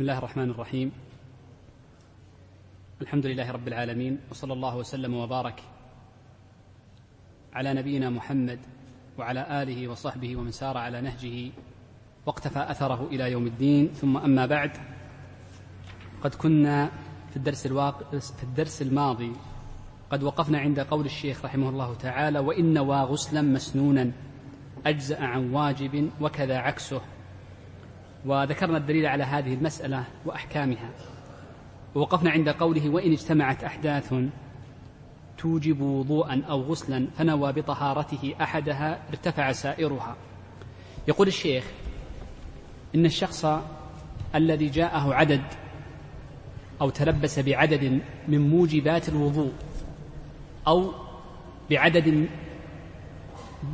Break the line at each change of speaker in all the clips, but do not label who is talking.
بسم الله الرحمن الرحيم. الحمد لله رب العالمين وصلى الله وسلم وبارك على نبينا محمد وعلى آله وصحبه ومن سار على نهجه واقتفى أثره إلى يوم الدين. ثم أما بعد قد كنا في الدرس الواق... في الدرس الماضي قد وقفنا عند قول الشيخ رحمه الله تعالى وإن نوى غسلا مسنونا أجزأ عن واجب وكذا عكسه. وذكرنا الدليل على هذه المسألة وأحكامها. ووقفنا عند قوله وإن اجتمعت أحداث توجب وضوءا أو غسلا فنوى بطهارته أحدها ارتفع سائرها. يقول الشيخ إن الشخص الذي جاءه عدد أو تلبس بعدد من موجبات الوضوء أو بعدد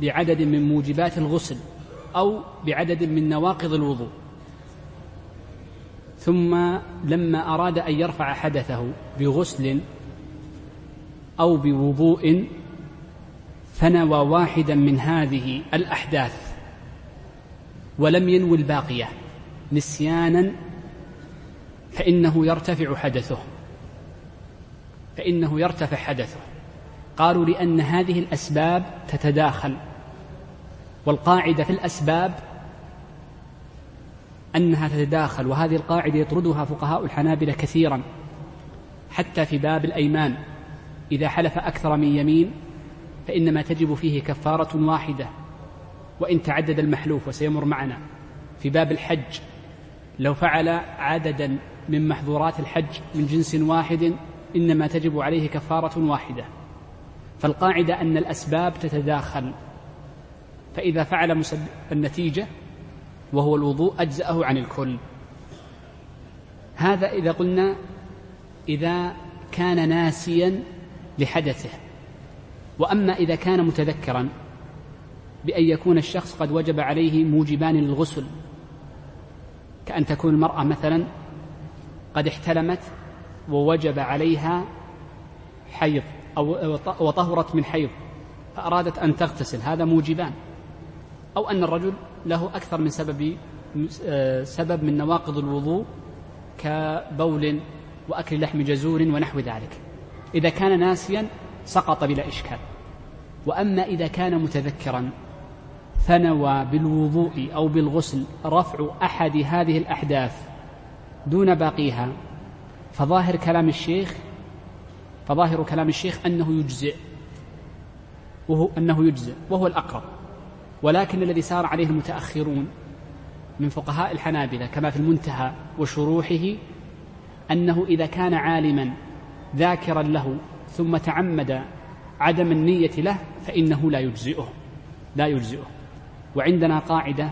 بعدد من موجبات الغسل أو بعدد من نواقض الوضوء ثم لما أراد أن يرفع حدثه بغسل أو بوضوء فنوى واحدا من هذه الأحداث ولم ينوي الباقية. نسيانا فإنه يرتفع حدثه فإنه يرتفع حدثه. قالوا لأن هذه الأسباب تتداخل والقاعدة في الأسباب أنها تتداخل وهذه القاعدة يطردها فقهاء الحنابلة كثيرا حتى في باب الأيمان. إذا حلف أكثر من يمين فإنما تجب فيه كفارة واحدة وإن تعدد المحلوف وسيمر معنا. في باب الحج لو فعل عددا من محظورات الحج من جنس واحد إنما تجب عليه كفارة واحدة. فالقاعدة أن الأسباب تتداخل فإذا فعل النتيجة وهو الوضوء أجزأه عن الكل. هذا إذا قلنا إذا كان ناسيا لحدثه. وأما إذا كان متذكرا بأن يكون الشخص قد وجب عليه موجبان للغسل. كأن تكون المرأة مثلا قد احتلمت ووجب عليها حيض أو وطهرت من حيض فأرادت أن تغتسل هذا موجبان. أو أن الرجل له أكثر من سبب سبب من نواقض الوضوء كبول وأكل لحم جزور ونحو ذلك. إذا كان ناسيا سقط بلا إشكال. وأما إذا كان متذكرا فنوى بالوضوء أو بالغسل رفع أحد هذه الأحداث دون باقيها فظاهر كلام الشيخ فظاهر كلام الشيخ أنه يجزئ وهو أنه يجزئ وهو الأقرب. ولكن الذي سار عليه المتأخرون من فقهاء الحنابلة كما في المنتهى وشروحه أنه إذا كان عالما ذاكرا له ثم تعمد عدم النية له فإنه لا يجزئه لا يجزئه وعندنا قاعدة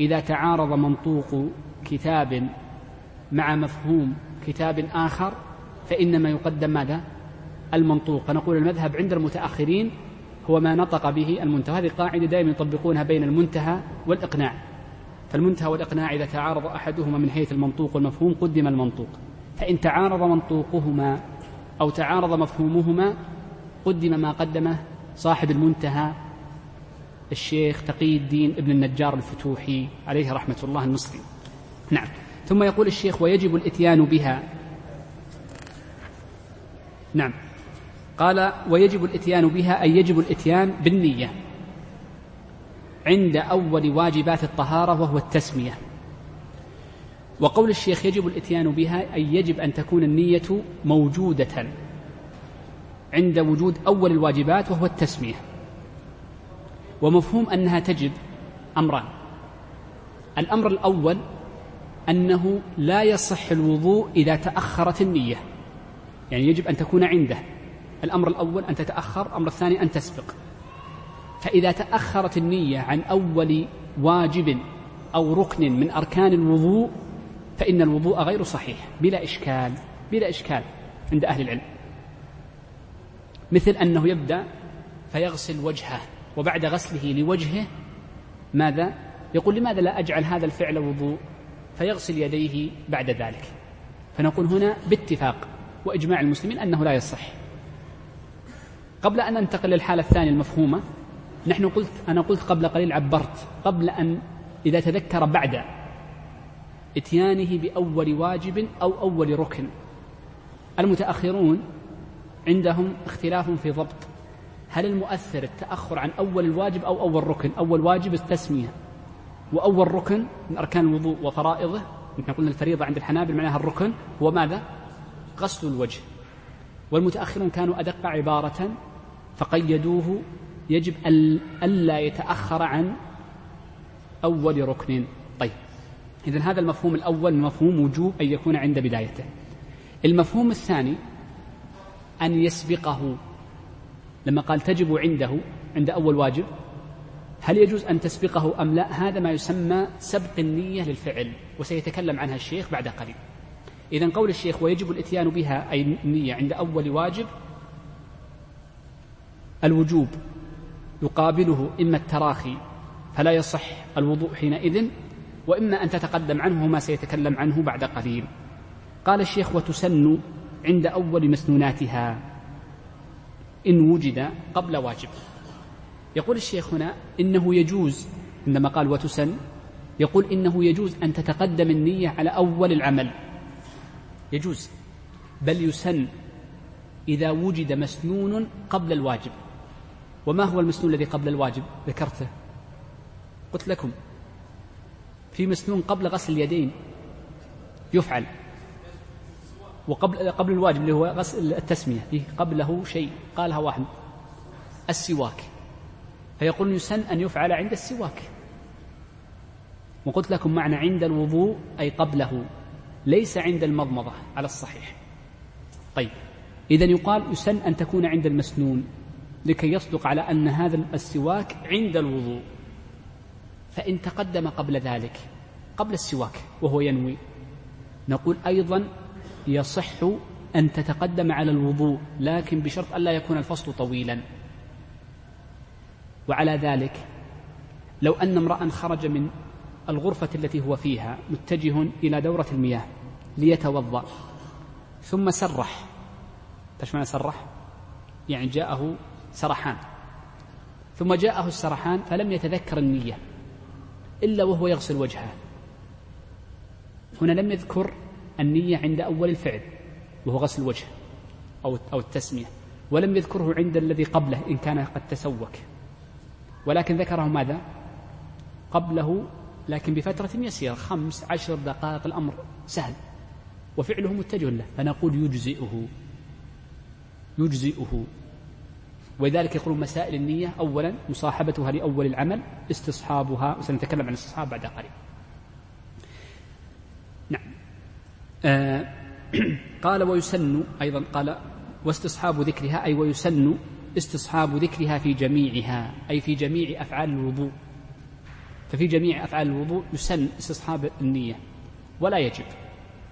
إذا تعارض منطوق كتاب مع مفهوم كتاب آخر فإنما يقدم ماذا؟ المنطوق فنقول المذهب عند المتأخرين هو ما نطق به المنتهى. هذه قاعدة دائما يطبقونها بين المنتهى والإقناع. فالمنتهى والإقناع إذا تعارض أحدهما من حيث المنطوق والمفهوم قدم المنطوق. فإن تعارض منطوقهما أو تعارض مفهومهما قدم ما قدمه صاحب المنتهى الشيخ تقي الدين ابن النجار الفتوحي عليه رحمة الله المصري. نعم. ثم يقول الشيخ ويجب الإتيان بها. نعم. قال ويجب الإتيان بها أي يجب الإتيان بالنية عند أول واجبات الطهارة وهو التسمية. وقول الشيخ يجب الإتيان بها أي يجب أن تكون النية موجودة عند وجود أول الواجبات وهو التسمية. ومفهوم أنها تجب أمران. الأمر الأول أنه لا يصح الوضوء إذا تأخرت النية يعني يجب أن تكون عنده. الأمر الأول أن تتأخر الأمر الثاني أن تسبق. فإذا تأخرت النية عن أول واجب أو ركن من أركان الوضوء فإن الوضوء غير صحيح بلا إشكال بلا إشكال عند أهل العلم. مثل أنه يبدأ فيغسل وجهه وبعد غسله لوجهه ماذا؟ يقول لماذا لا أجعل هذا الفعل وضوء؟ فيغسل يديه بعد ذلك. فنقول هنا باتفاق وإجماع المسلمين أنه لا يصح. قبل أن ننتقل للحالة الثانية المفهومة نحن قلت أنا قلت قبل قليل عبرت. قبل أن إذا تذكر بعد إتيانه بأول واجب أو أول ركن. المتأخرون عندهم اختلاف في ضبط. هل المؤثر التأخر عن أول الواجب أو أول ركن؟ أول واجب التسمية. وأول ركن من أركان الوضوء وفرائضه نحن قلنا الفريضة عند الحنابل معناها الركن. هو ماذا غسل الوجه. والمتأخرون كانوا أدق عبارة فقيدوه يجب ألا يتأخر عن أول ركن. طيب إذا هذا المفهوم الأول مفهوم وجوب أن يكون عند بدايته. المفهوم الثاني أن يسبقه. لما قال تجب عنده عند أول واجب هل يجوز أن تسبقه أم لا؟ هذا ما يسمى سبق النية للفعل وسيتكلم عنها الشيخ بعد قليل. إذا قول الشيخ ويجب الإتيان بها أي النية عند أول واجب الوجوب يقابله إما التراخي فلا يصح الوضوء حينئذ وإما أن تتقدم عنه ما سيتكلم عنه بعد قليل. قال الشيخ وتسن عند أول مسنوناتها إن وجد قبل واجب. يقول الشيخ هنا إنه يجوز. عندما قال وتسن يقول إنه يجوز أن تتقدم النية على أول العمل. يجوز بل يسن إذا وجد مسنون قبل الواجب. وما هو المسنون الذي قبل الواجب؟ ذكرته. قلت لكم في مسنون قبل غسل اليدين يفعل وقبل قبل الواجب اللي هو غسل التسمية قبله شيء قالها واحد السواك. فيقول يسن أن يفعل عند السواك. وقلت لكم معنى عند الوضوء أي قبله ليس عند المضمضة على الصحيح. طيب إذا يقال يسن أن تكون عند المسنون. لكي يصدق على أن هذا السواك عند الوضوء. فإن تقدم قبل ذلك قبل السواك وهو ينوي نقول أيضا يصح أن تتقدم على الوضوء لكن بشرط ألا يكون الفصل طويلا. وعلى ذلك لو أن امرأ خرج من الغرفة التي هو فيها متجه إلى دورة المياه ليتوضأ ثم سرح. إيش معنى سرح؟ يعني جاءه سرحان. ثم جاءه السرحان فلم يتذكر النية إلا وهو يغسل وجهه. هنا لم يذكر النية عند أول الفعل وهو غسل الوجه أو أو التسمية ولم يذكره عند الذي قبله إن كان قد تسوك. ولكن ذكره ماذا؟ قبله لكن بفترة يسيرة خمس عشر دقائق الأمر سهل وفعله متجه له فنقول يجزئه يجزئه. ولذلك يقولون مسائل النية أولا مصاحبتها لأول العمل استصحابها وسنتكلم عن الاستصحاب بعد قليل. نعم. آه قال ويسن أيضا قال واستصحاب ذكرها أي ويسن استصحاب ذكرها في جميعها أي في جميع أفعال الوضوء. ففي جميع أفعال الوضوء يسن استصحاب النية ولا يجب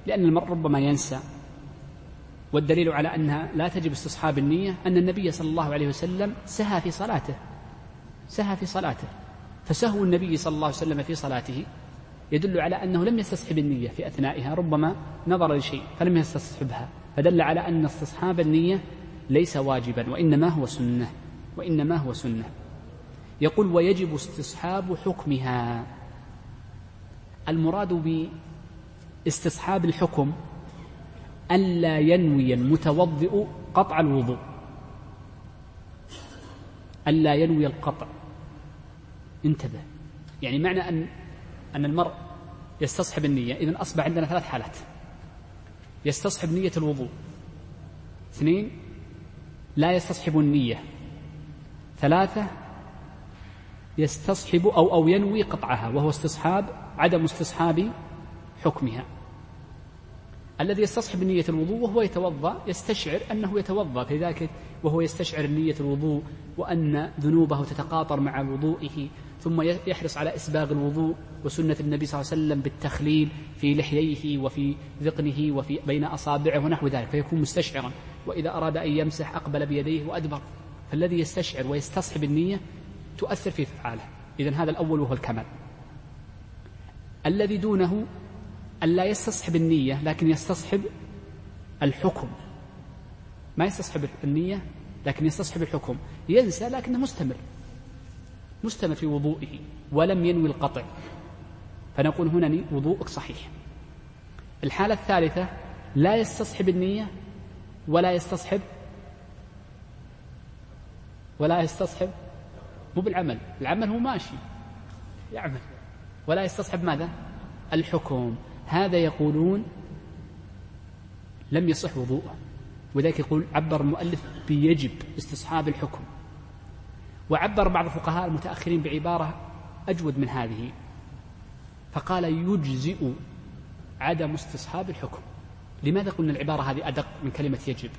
لأن المرء ربما ينسى. والدليل على أنها لا تجب استصحاب النية أن النبي صلى الله عليه وسلم سهى في صلاته سهى في صلاته فسهو النبي صلى الله عليه وسلم في صلاته يدل على أنه لم يستصحب النية في أثنائها ربما نظر لشيء فلم يستصحبها فدل على أن استصحاب النية ليس واجبا وإنما هو سنة وإنما هو سنة. يقول ويجب استصحاب حكمها. المراد باستصحاب الحكم ألا ينوي المتوضئ قطع الوضوء. ألا ينوي القطع. انتبه. يعني معنى أن أن المرء يستصحب النية. إذن أصبح عندنا ثلاث حالات. يستصحب نية الوضوء. اثنين لا يستصحب النية. ثلاثة يستصحب أو أو ينوي قطعها وهو استصحاب عدم استصحاب حكمها. الذي يستصحب نية الوضوء وهو يتوضأ يستشعر أنه يتوضأ لذلك وهو يستشعر نية الوضوء وأن ذنوبه تتقاطر مع وضوئه ثم يحرص على إسباغ الوضوء وسنة النبي صلى الله عليه وسلم بالتخليل في لحييه وفي ذقنه وفي بين أصابعه ونحو ذلك فيكون مستشعرا وإذا أراد أن يمسح أقبل بيديه وأدبر. فالذي يستشعر ويستصحب النية تؤثر في فعاله إذا هذا الأول وهو الكمال. الذي دونه ألا يستصحب النية لكن يستصحب الحكم. ما يستصحب النية لكن يستصحب الحكم. ينسى لكنه مستمر مستمر في وضوئه ولم ينوي القطع. فنقول هنا وضوءك صحيح. الحالة الثالثة لا يستصحب النية ولا يستصحب ولا يستصحب مو بالعمل. العمل هو ماشي يعمل. ولا يستصحب ماذا؟ الحكم. هذا يقولون لم يصح وضوءه. ولذلك يقول عبر المؤلف بيجب استصحاب الحكم. وعبر بعض الفقهاء المتأخرين بعبارة أجود من هذه. فقال يجزئ عدم استصحاب الحكم. لماذا قلنا العبارة هذه أدق من كلمة يجب؟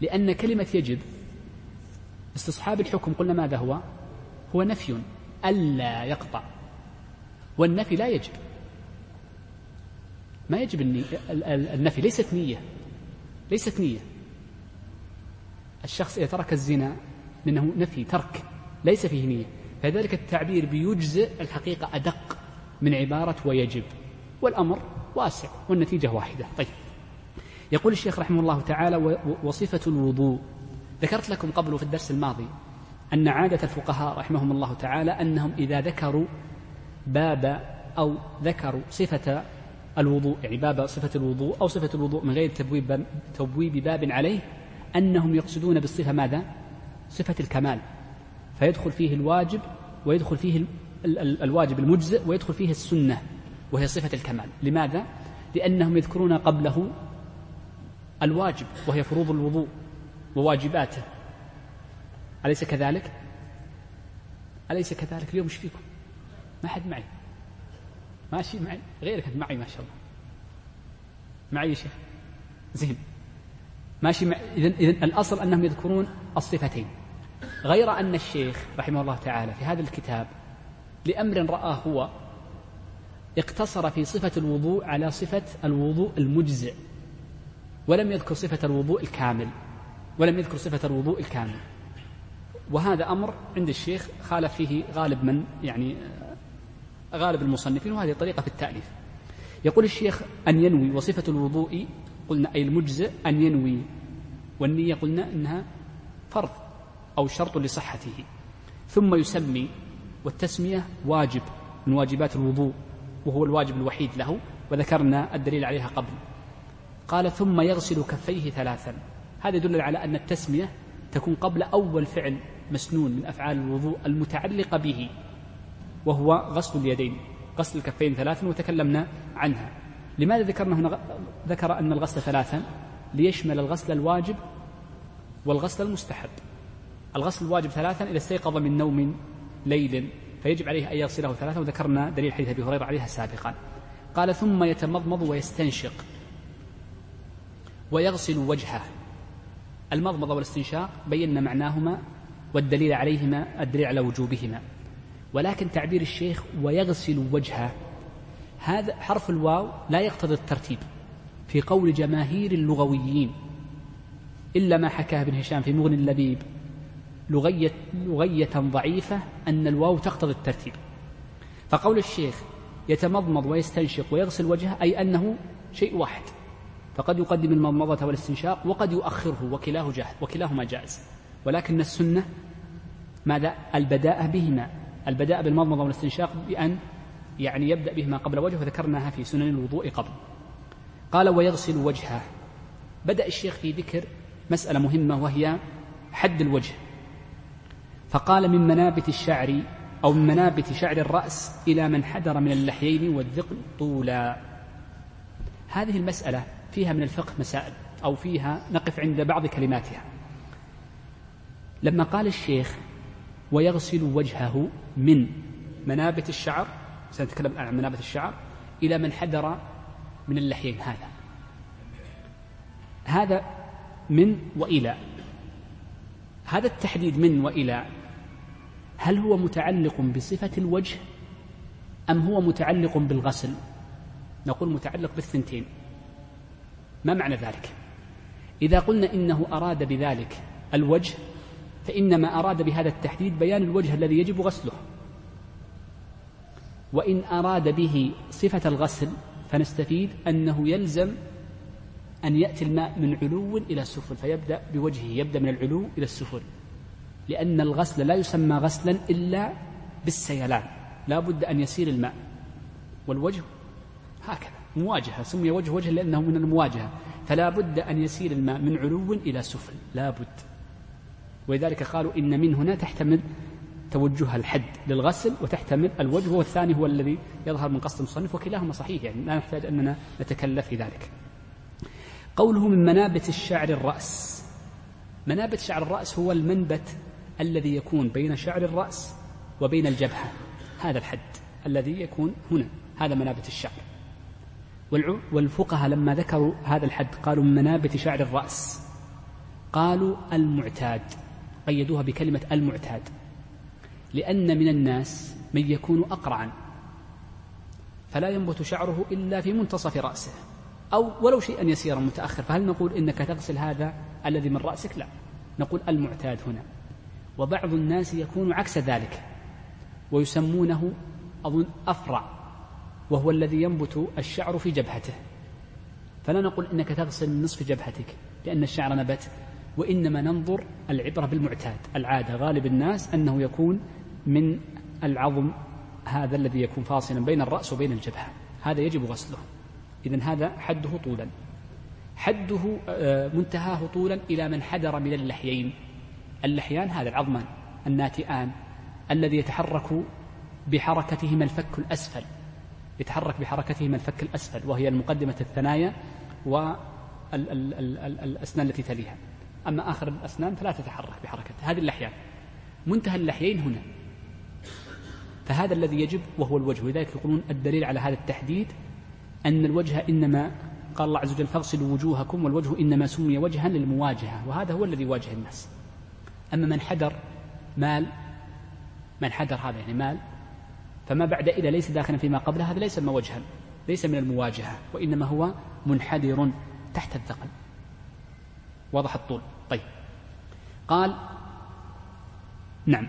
لأن كلمة يجب استصحاب الحكم قلنا ماذا هو؟ هو نفي ألا يقطع. والنفي لا يجب. ما يجب النفي ليست نية. ليست نية. الشخص إذا ترك الزنا لأنه نفي ترك. ليس فيه نية. فذلك التعبير بيجزئ الحقيقة أدق من عبارة ويجب. والأمر واسع والنتيجة واحدة. طيب. يقول الشيخ رحمه الله تعالى وصفة الوضوء. ذكرت لكم قبل في الدرس الماضي أن عادة الفقهاء رحمهم الله تعالى أنهم إذا ذكروا باب أو ذكروا صفة الوضوء يعني باب صفة الوضوء أو صفة الوضوء من غير تبويب, تبويب باب عليه أنهم يقصدون بالصفة ماذا؟ صفة الكمال فيدخل فيه الواجب ويدخل فيه الواجب المجزئ ويدخل فيه السنة وهي صفة الكمال لماذا؟ لأنهم يذكرون قبله الواجب وهي فروض الوضوء وواجباته أليس كذلك؟ أليس كذلك اليوم إيش فيكم؟ ما حد معي ماشي معي غيرك معي ما شاء الله. معي يا شيخ. زين. ماشي مع... إذن, إذن الأصل أنهم يذكرون الصفتين. غير أن الشيخ رحمه الله تعالى في هذا الكتاب لأمر رآه هو اقتصر في صفة الوضوء على صفة الوضوء المجزئ ولم يذكر صفة الوضوء الكامل ولم يذكر صفة الوضوء الكامل. وهذا أمر عند الشيخ خالف فيه غالب من يعني غالب المصنفين وهذه طريقة في التأليف. يقول الشيخ أن ينوي وصفة الوضوء قلنا أي المجزئ أن ينوي والنية قلنا أنها فرض أو شرط لصحته. ثم يسمي والتسمية واجب من واجبات الوضوء وهو الواجب الوحيد له وذكرنا الدليل عليها قبل. قال ثم يغسل كفيه ثلاثا. هذا يدل على أن التسمية تكون قبل أول فعل مسنون من أفعال الوضوء المتعلقة به. وهو غسل اليدين غسل الكفين ثلاثا وتكلمنا عنها. لماذا ذكرنا هنا ذكر أن الغسل ثلاثا؟ ليشمل الغسل الواجب والغسل المستحب. الغسل الواجب ثلاثا إذا استيقظ من نوم ليل فيجب عليه أن يغسله ثلاثا. وذكرنا دليل حديث أبي هريرة عليها سابقا. قال ثم يتمضمض ويستنشق ويغسل وجهه. المضمضة والاستنشاق بينا معناهما والدليل عليهما الدليل على وجوبهما. ولكن تعبير الشيخ ويغسل وجهه هذا حرف الواو لا يقتضي الترتيب في قول جماهير اللغويين. إلا ما حكاه ابن هشام في مغني اللبيب لغية, لغية ضعيفة أن الواو تقتضي الترتيب. فقول الشيخ يتمضمض ويستنشق ويغسل وجهه أي أنه شيء واحد. فقد يقدم المضمضة والاستنشاق وقد يؤخره وكلاه جاهز وكلاهما جائز. ولكن السنة ماذا؟ البداءة بهما. البداء بالمضمضة والاستنشاق بأن يعني يبدأ بهما قبل وجهه وذكرناها في سنن الوضوء قبل. قال ويغسل وجهه. بدأ الشيخ في ذكر مسألة مهمة وهي حد الوجه. فقال من منابت الشعر أو من منابت شعر الرأس إلى من حدر من اللحيين والذقن طولا. هذه المسألة فيها من الفقه مسائل أو فيها نقف عند بعض كلماتها. لما قال الشيخ ويغسل وجهه من منابت الشعر سنتكلم الآن عن منابت الشعر إلى من حدر من اللحيين هذا. هذا من وإلى. هذا التحديد من وإلى هل هو متعلق بصفة الوجه أم هو متعلق بالغسل؟ نقول متعلق بالثنتين. ما معنى ذلك؟ إذا قلنا إنه أراد بذلك الوجه فإنما أراد بهذا التحديد بيان الوجه الذي يجب غسله. وإن أراد به صفة الغسل فنستفيد أنه يلزم أن يأتي الماء من علو إلى سفل فيبدأ بوجهه يبدأ من العلو إلى السفل لأن الغسل لا يسمى غسلا إلا بالسيلان لا بد أن يسير الماء. والوجه هكذا مواجهة سمي وجه وجه لأنه من المواجهة. فلا بد أن يسير الماء من علو إلى سفل لا بد. ولذلك قالوا إن من هنا تحتمل توجه الحد للغسل وتحتمل الوجه والثاني هو الذي يظهر من قصد المصنف وكلاهما صحيح يعني لا نحتاج أننا نتكلف في ذلك. قوله من منابت الشعر الرأس. منابت شعر الرأس هو المنبت الذي يكون بين شعر الرأس وبين الجبهة. هذا الحد الذي يكون هنا هذا منابت الشعر. والفقهاء لما ذكروا هذا الحد قالوا من منابت شعر الرأس. قالوا المعتاد. قيدوها بكلمة المعتاد. لأن من الناس من يكون أقرعا فلا ينبت شعره إلا في منتصف رأسه أو ولو شيئا يسيرا متأخر فهل نقول إنك تغسل هذا الذي من رأسك؟ لا. نقول المعتاد هنا. وبعض الناس يكون عكس ذلك ويسمونه أظن أفرع وهو الذي ينبت الشعر في جبهته. فلا نقول إنك تغسل من نصف جبهتك لأن الشعر نبت وإنما ننظر العبرة بالمعتاد. العادة غالب الناس أنه يكون من العظم هذا الذي يكون فاصلا بين الرأس وبين الجبهة. هذا يجب غسله. إذا هذا حده طولا. حده آه، منتهاه طولا إلى من حدر من اللحيين. اللحيان هذا العظمان الناتئان الذي يتحرك بحركتهما الفك الأسفل. يتحرك بحركتهما الفك الأسفل وهي المقدمة الثنايا والأسنان التي تليها. أما آخر الأسنان فلا تتحرك بحركتها هذه اللحيان منتهى اللحيين هنا. فهذا الذي يجب وهو الوجه. ولذلك يقولون الدليل على هذا التحديد أن الوجه إنما قال الله عز وجل فاغسلوا وجوهكم والوجه إنما سمي وجها للمواجهة. وهذا هو الذي يواجه الناس. أما من حدر مال من حدر هذا يعني مال فما بعد إلى ليس داخلا فيما قبله هذا ليس وجها ليس من المواجهة وإنما هو منحدر تحت الثقل. واضح الطول. طيب. قال نعم.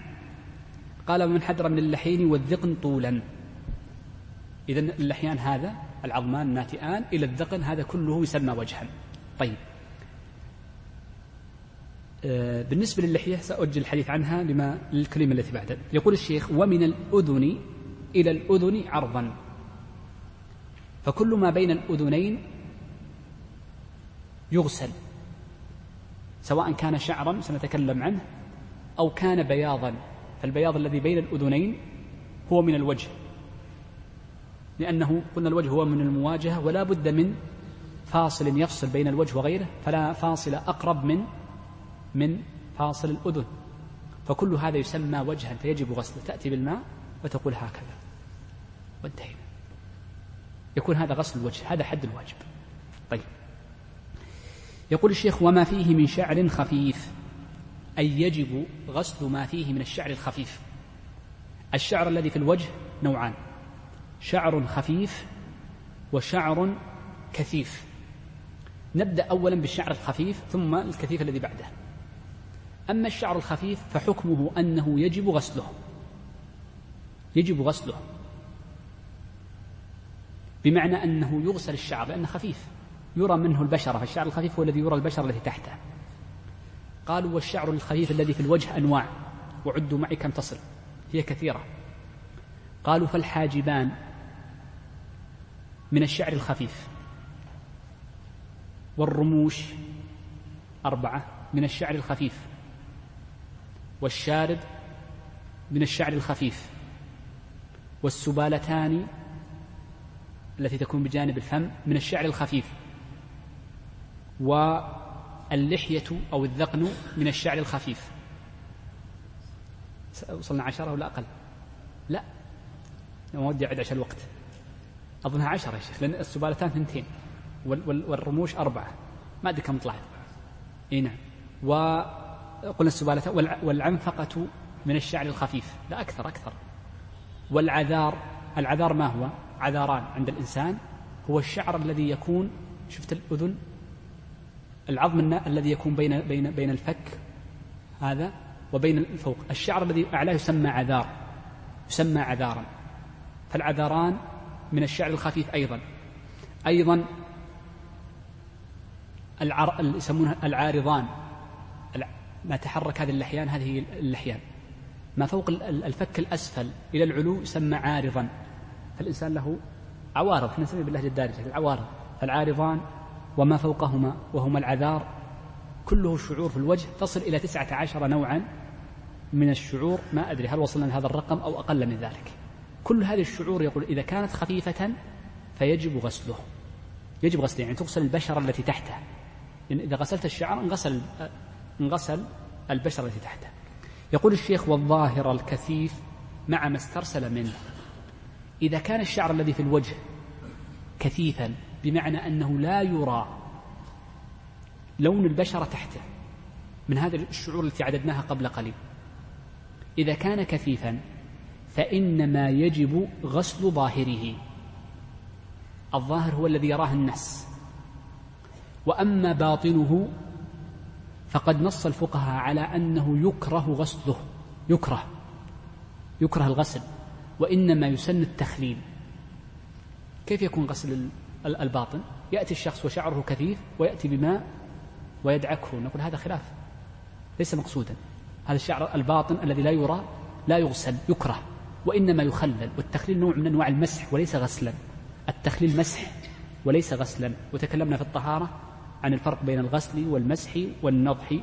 قال ومن حدر من اللحين والذقن طولا. إذا اللحيان هذا العظمان الناتئان إلى الذقن هذا كله يسمى وجها. طيب. آه، بالنسبة للحية سأؤجل الحديث عنها لما للكلمة التي بعدها. يقول الشيخ ومن الأذن إلى الأذن عرضا. فكل ما بين الأذنين يغسل. سواء كان شعرا سنتكلم عنه أو كان بياضا. فالبياض الذي بين الأذنين هو من الوجه. لأنه قلنا الوجه هو من المواجهة ولا بد من فاصل يفصل بين الوجه وغيره فلا فاصل أقرب من من فاصل الأذن. فكل هذا يسمى وجها فيجب غسله. تأتي بالماء وتقول هكذا. وانتهينا. يكون هذا غسل الوجه هذا حد الواجب. طيب. يقول الشيخ وما فيه من شعر خفيف. أي يجب غسل ما فيه من الشعر الخفيف. الشعر الذي في الوجه نوعان شعر خفيف وشعر كثيف. نبدأ أولا بالشعر الخفيف ثم الكثيف الذي بعده. أما الشعر الخفيف فحكمه أنه يجب غسله. يجب غسله. بمعنى أنه يغسل الشعر لأنه خفيف. يرى منه البشرة فالشعر الخفيف هو الذي يرى البشرة التي تحته. قالوا والشعر الخفيف الذي في الوجه أنواع وعدوا معي كم تصل. هي كثيرة. قالوا فالحاجبان من الشعر الخفيف. والرموش أربعة من الشعر الخفيف. والشارب من الشعر الخفيف. والسبالتان التي تكون بجانب الفم من الشعر الخفيف. واللحية أو الذقن من الشعر الخفيف. وصلنا عشرة ولا أقل؟ لا. ما ودي أعد عشان الوقت أظنها عشرة يا شيخ لأن السبالتان ثنتين والرموش أربعة. ما أدري كم طلعت. إي نعم. وقلنا السبالتان والعنفقة من الشعر الخفيف. لا أكثر أكثر. والعذار العذار ما هو؟ عذاران عند الإنسان. هو الشعر الذي يكون شفت الأذن؟ العظم الذي يكون بين بين بين الفك هذا وبين الفوق. الشعر الذي أعلاه يسمى عذار يسمى عذارا. فالعذاران من الشعر الخفيف أيضا. أيضا العر... يسمونها العارضان. ما تحرك هذه اللحيان هذه اللحيان. ما فوق الفك الأسفل إلى العلو يسمى عارضا. فالإنسان له عوارض. إحنا نسميه باللهجة الدارجة العوارض. فالعارضان وما فوقهما وهما العذار كله شعور في الوجه تصل إلى تسعة عشر نوعا من الشعور ما أدري هل وصلنا لهذا الرقم أو أقل من ذلك. كل هذه الشعور يقول إذا كانت خفيفة فيجب غسله. يجب غسله يعني تغسل البشرة التي تحته يعني إذا غسلت الشعر انغسل انغسل البشرة التي تحته يقول الشيخ والظاهر الكثيف مع ما استرسل منه إذا كان الشعر الذي في الوجه كثيفا بمعنى أنه لا يرى لون البشرة تحته من هذه الشعور التي عددناها قبل قليل. إذا كان كثيفا فإنما يجب غسل ظاهره. الظاهر هو الذي يراه الناس. وأما باطنه فقد نص الفقهاء على أنه يكره غسله. يكره. يكره الغسل. وإنما يسن التخليل. كيف يكون غسل الباطن. يأتي الشخص وشعره كثيف ويأتي بماء ويدعكه. نقول هذا خلاف. ليس مقصودا. هذا الشعر الباطن الذي لا يرى لا يغسل يكره. وإنما يخلل. والتخليل نوع من أنواع المسح وليس غسلا. التخليل مسح وليس غسلا. وتكلمنا في الطهارة عن الفرق بين الغسل والمسح والنضح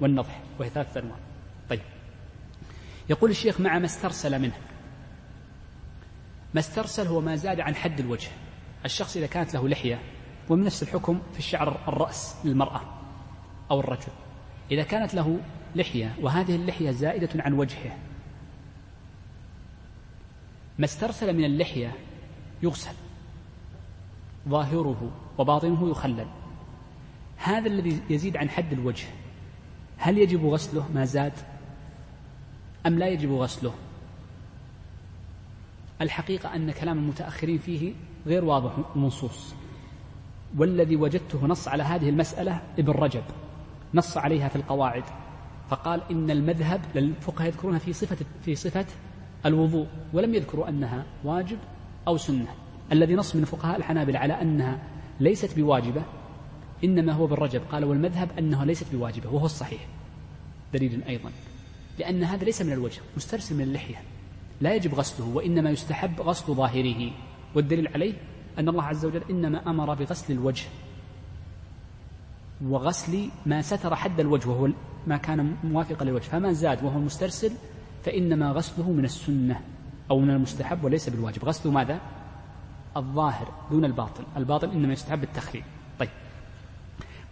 والنضح. وهي ثلاثة أنواع. طيب. يقول الشيخ مع ما استرسل منه. ما استرسل هو ما زاد عن حد الوجه. الشخص إذا كانت له لحية ومن نفس الحكم في الشعر الرأس للمرأة أو الرجل. إذا كانت له لحية وهذه اللحية زائدة عن وجهه ما استرسل من اللحية يغسل ظاهره وباطنه يخلل. هذا الذي يزيد عن حد الوجه هل يجب غسله؟ ما زاد. أم لا يجب غسله؟ الحقيقة أن كلام المتأخرين فيه غير واضح ومنصوص والذي وجدته نص على هذه المسألة ابن رجب نص عليها في القواعد فقال إن المذهب للفقهاء يذكرونها في صفة في صفة الوضوء ولم يذكروا أنها واجب أو سنة. الذي نص من فقهاء الحنابلة على أنها ليست بواجبة إنما هو بالرجب قال والمذهب أنها ليست بواجبة وهو الصحيح. دليل أيضا. لأن هذا ليس من الوجه مسترسل من اللحية لا يجب غسله وإنما يستحب غسل ظاهره. والدليل عليه أن الله عز وجل إنما أمر بغسل الوجه وغسل ما ستر حد الوجه وهو ما كان موافقا للوجه فما زاد وهو مسترسل فإنما غسله من السنة أو من المستحب وليس بالواجب. غسل ماذا؟ الظاهر دون الباطن الباطن إنما يستحب التخليل. طيب.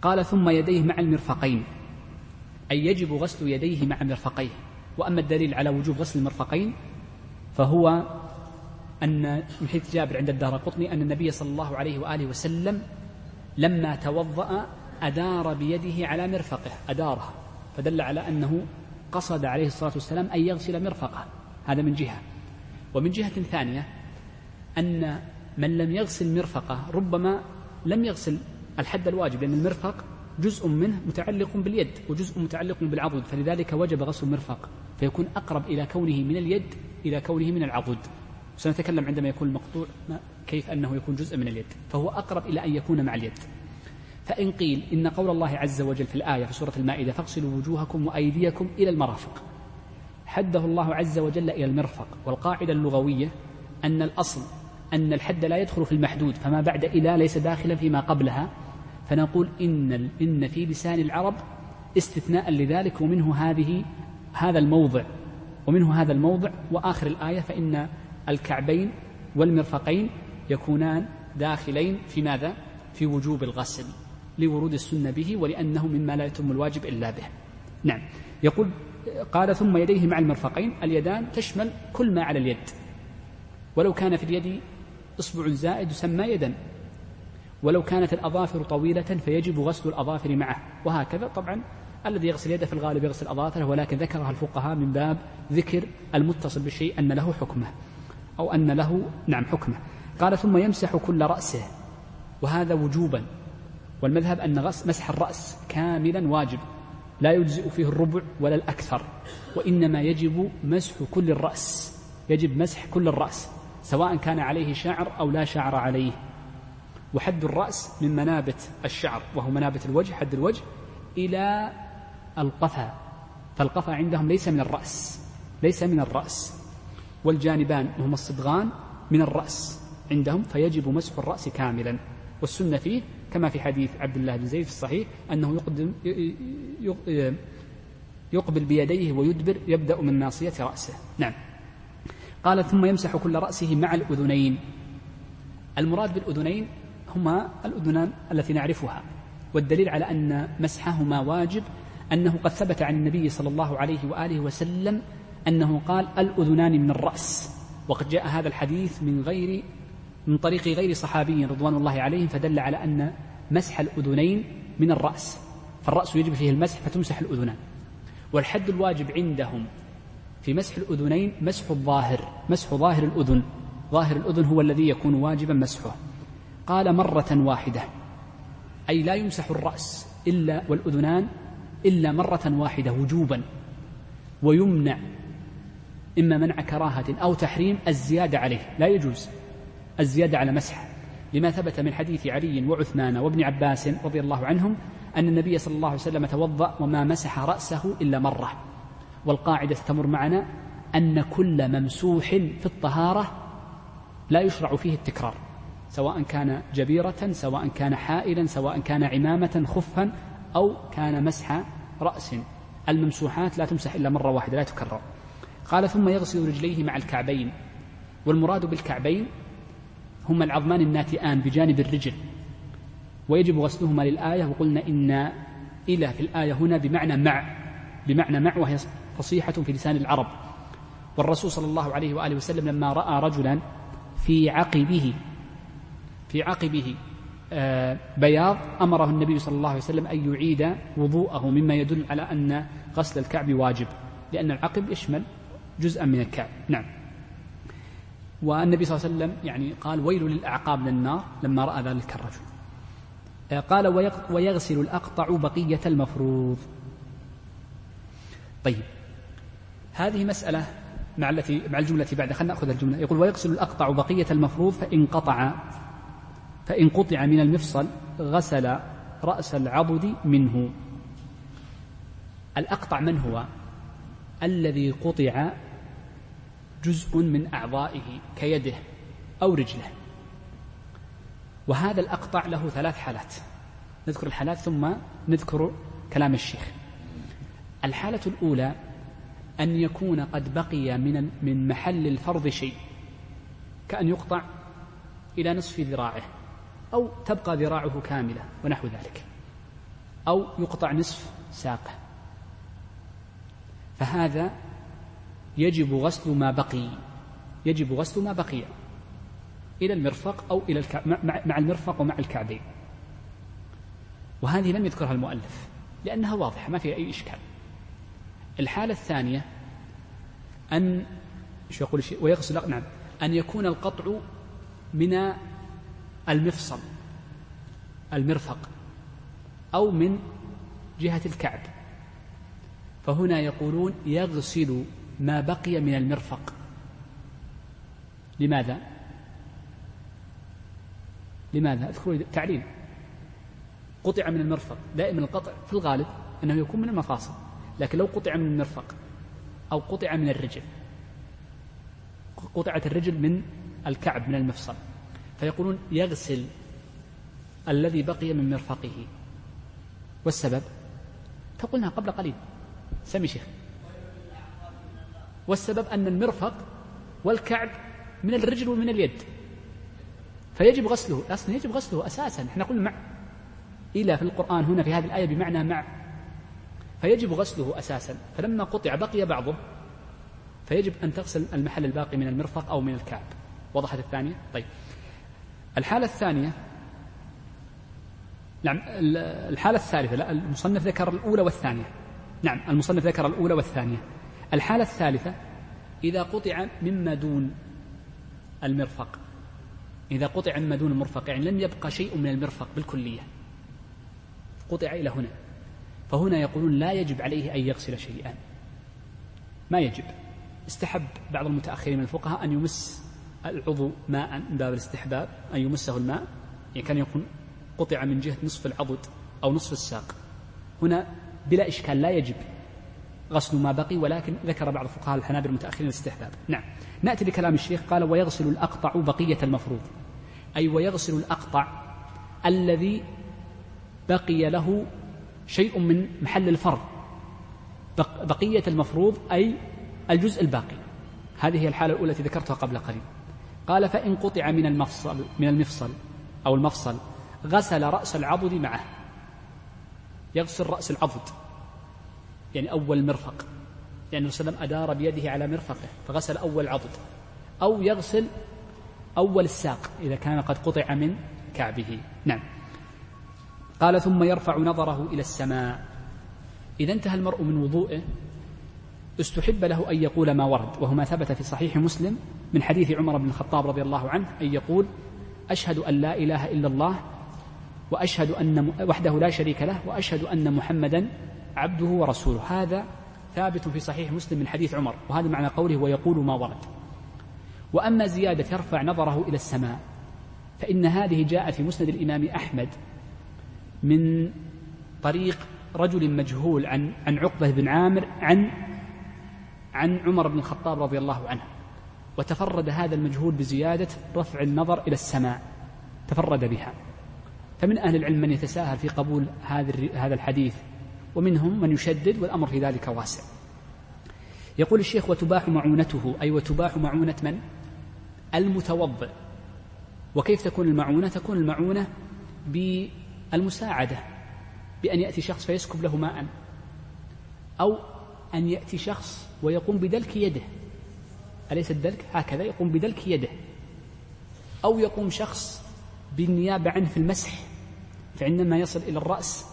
قال ثم يديه مع المرفقين. أي يجب غسل يديه مع مرفقيه وأما الدليل على وجوب غسل المرفقين فهو أن من حيث جابر عند الدار قطني أن النبي صلى الله عليه وآله وسلم لما توضأ أدار بيده على مرفقه أدارها فدل على أنه قصد عليه الصلاة والسلام أن يغسل مرفقه هذا من جهة. ومن جهة ثانية أن من لم يغسل مرفقه ربما لم يغسل الحد الواجب لأن المرفق جزء منه متعلق باليد وجزء متعلق بالعضد فلذلك وجب غسل المرفق فيكون أقرب إلى كونه من اليد إلى كونه من العضد. سنتكلم عندما يكون المقطوع كيف أنه يكون جزء من اليد فهو أقرب إلى أن يكون مع اليد. فإن قيل إن قول الله عز وجل في الآية في سورة المائدة فاغسلوا وجوهكم وأيديكم إلى المرافق. حده الله عز وجل إلى المرفق والقاعدة اللغوية أن الأصل أن الحد لا يدخل في المحدود فما بعد إلى ليس داخلا فيما قبلها. فنقول إن إن في لسان العرب استثناء لذلك ومنه هذه هذا الموضع ومنه هذا الموضع وآخر الآية فإن الكعبين والمرفقين يكونان داخلين في ماذا؟ في وجوب الغسل لورود السنة به ولأنه مما لا يتم الواجب إلا به. نعم. يقول قال ثم يديه مع المرفقين اليدان تشمل كل ما على اليد. ولو كان في اليد إصبع زائد يسمى يدا. ولو كانت الأظافر طويلة فيجب غسل الأظافر معه. وهكذا طبعا الذي يغسل يده في الغالب يغسل أظافره ولكن ذكرها الفقهاء من باب ذكر المتصل بالشيء أن له حكمه. أو أن له نعم حكمه. قال ثم يمسح كل رأسه. وهذا وجوبا. والمذهب أن مسح الرأس كاملا واجب. لا يجزئ فيه الربع ولا الأكثر. وإنما يجب مسح كل الرأس. يجب مسح كل الرأس سواء كان عليه شعر أو لا شعر عليه. وحد الرأس من منابت الشعر وهو منابت الوجه حد الوجه إلى القفا. فالقفا عندهم ليس من الرأس ليس من الرأس. والجانبان وهما الصدغان من الرأس عندهم فيجب مسح الرأس كاملا. والسنة فيه كما في حديث عبد الله بن زيد في الصحيح أنه يقدم يقبل بيديه ويدبر يبدأ من ناصية رأسه. نعم. قال ثم يمسح كل رأسه مع الأذنين. المراد بالأذنين هما الأذنان التي نعرفها. والدليل على أن مسحهما واجب أنه قد ثبت عن النبي صلى الله عليه وآله وسلم أنه قال الأذنان من الرأس. وقد جاء هذا الحديث من غير من طريق غير صحابي رضوان الله عليهم فدل على أن مسح الأذنين من الرأس. فالرأس يجب فيه المسح فتمسح الأذنان. والحد الواجب عندهم في مسح الأذنين مسح الظاهر مسح ظاهر الأذن. ظاهر الأذن هو الذي يكون واجبا مسحه. قال مرة واحدة أي لا يمسح الرأس إلا والأذنان إلا مرة واحدة وجوبا ويمنع إما منع كراهة أو تحريم الزيادة عليه. لا يجوز الزيادة على مسح. لما ثبت من حديث علي وعثمان وابن عباس رضي الله عنهم أن النبي صلى الله عليه وسلم توضأ وما مسح رأسه إلا مرة. والقاعدة تمر معنا أن كل ممسوح في الطهارة لا يشرع فيه التكرار سواء كان جبيرة سواء كان حائلا سواء كان عمامة خفا أو كان مسح رأس. الممسوحات لا تمسح إلا مرة واحدة لا تكرر. قال ثم يغسل رجليه مع الكعبين. والمراد بالكعبين هما العظمان الناتئان بجانب الرجل. ويجب غسلهما للآية وقلنا إن إلى في الآية هنا بمعنى مع بمعنى مع وهي فصيحة في لسان العرب. والرسول صلى الله عليه وآله وسلم لما رأى رجلا في عقبه في عقبه آه، بياض أمره النبي صلى الله عليه وسلم أن يعيد وضوءه مما يدل على أن غسل الكعب واجب لأن العقب يشمل جزءا من الكعب. نعم. والنبي صلى الله عليه وسلم يعني قال ويل للأعقاب من النار لما رأى ذلك الرجل. آه، قال ويغسل الأقطع بقية المفروض. طيب. هذه مسألة مع التي مع الجملة بعد. خلينا نأخذ الجملة. يقول ويغسل الأقطع بقية المفروض فإن قطع فإن قطع من المفصل غسل رأس العضد منه. الأقطع من هو؟ الذي قطع جزء من أعضائه كيده أو رجله. وهذا الأقطع له ثلاث حالات. نذكر الحالات ثم نذكر كلام الشيخ. الحالة الأولى أن يكون قد بقي من من محل الفرض شيء كأن يقطع إلى نصف ذراعه أو تبقى ذراعه كاملة ونحو ذلك أو يقطع نصف ساقه. فهذا يجب غسل ما بقي. يجب غسل ما بقي. إلى المرفق أو إلى الكع... مع المرفق ومع الكعبين. وهذه لم يذكرها المؤلف لأنها واضحة ما فيها أي إشكال. الحالة الثانية أن شو يقول ويغسل نعم أن يكون القطع من المفصل المرفق أو من جهة الكعب. فهنا يقولون يغسل ما بقي من المرفق. لماذا؟ لماذا؟ اذكروا تعليل. قطع من المرفق. دائما القطع في الغالب أنه يكون من المفاصل لكن لو قطع من المرفق أو قطع من الرجل قطعت الرجل من الكعب من المفصل فيقولون يغسل الذي بقي من مرفقه. والسبب؟ فقلنا قبل قليل. سمي شيخ. والسبب أن المرفق والكعب من الرجل ومن اليد. فيجب غسله أصلا يجب غسله أساسا. إحنا قلنا مع إلى في القرآن هنا في هذه الآية بمعنى مع. فيجب غسله أساسا. فلما قطع بقي بعضه فيجب أن تغسل المحل الباقي من المرفق أو من الكعب. وضحت الثانية؟ طيب. الحالة الثانية نعم الحالة الثالثة لا المصنف ذكر الأولى والثانية. نعم المصنف ذكر الأولى والثانية. الحالة الثالثة إذا قطع مما دون المرفق. إذا قطع مما دون المرفق يعني لم يبقى شيء من المرفق بالكلية. قطع إلى هنا. فهنا يقولون لا يجب عليه أن يغسل شيئا. ما يجب. استحب بعض المتأخرين من الفقهاء أن يمس العضو ماء من باب الاستحباب أن يمسه الماء. يعني كان يكون قطع من جهة نصف العضد أو نصف الساق. هنا بلا إشكال لا يجب غسل ما بقي ولكن ذكر بعض فقهاء الحنابل المتأخرين الاستحباب. نعم. نأتي لكلام الشيخ قال ويغسل الأقطع بقية المفروض. أي ويغسل الأقطع الذي بقي له شيء من محل الفرض. بقية المفروض أي الجزء الباقي. هذه هي الحالة الأولى التي ذكرتها قبل قليل. قال فإن قطع من المفصل من المفصل أو المفصل غسل رأس العضد معه. يغسل رأس العضد. يعني أول مرفق. يعني وسلم أدار بيده على مرفقه فغسل أول عضد. أو يغسل أول الساق إذا كان قد قطع من كعبه. نعم. قال ثم يرفع نظره إلى السماء. إذا انتهى المرء من وضوئه. استحب له أن يقول ما ورد وهو ما ثبت في صحيح مسلم من حديث عمر بن الخطاب رضي الله عنه أن يقول أشهد أن لا إله إلا الله وأشهد أن وحده لا شريك له وأشهد أن محمدا عبده ورسوله. هذا ثابت في صحيح مسلم من حديث عمر وهذا معنى قوله ويقول ما ورد. وأما زيادة يرفع نظره إلى السماء فإن هذه جاءت في مسند الإمام أحمد من طريق رجل مجهول عن عن عقبة بن عامر عن عن عمر بن الخطاب رضي الله عنه. وتفرد هذا المجهول بزيادة رفع النظر إلى السماء. تفرد بها. فمن أهل العلم من يتساهل في قبول هذا الحديث ومنهم من يشدد والأمر في ذلك واسع. يقول الشيخ وتباح معونته. أي وتباح معونة من؟ المتوضئ. وكيف تكون المعونة؟ تكون المعونة بالمساعدة بأن يأتي شخص فيسكب له ماء أو أن يأتي شخص ويقوم بدلك يده. أليس الدلك؟ هكذا يقوم بدلك يده. أو يقوم شخص بالنيابة عنه في المسح فعندما يصل إلى الرأس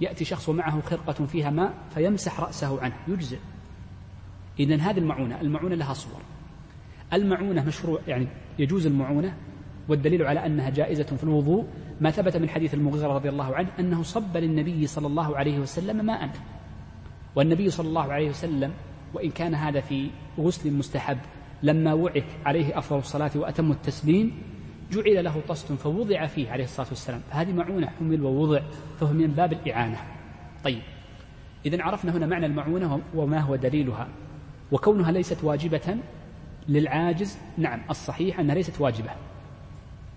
يأتي شخص ومعه خرقة فيها ماء فيمسح رأسه عنه يجزئ. إذا هذه المعونة المعونة لها صور. المعونة مشروع يعني يجوز المعونة والدليل على أنها جائزة في الوضوء. ما ثبت من حديث المغيرة رضي الله عنه أنه صب للنبي صلى الله عليه وسلم ماء. والنبي صلى الله عليه وسلم وإن كان هذا في غسل مستحب لما وعك عليه أفضل الصلاة وأتم التسليم جعل له طست فوضع فيه عليه الصلاة والسلام. فهذه معونة حمل ووضع فهو من باب الإعانة. طيب إذا عرفنا هنا معنى المعونة وما هو دليلها. وكونها ليست واجبة للعاجز نعم الصحيح أنها ليست واجبة.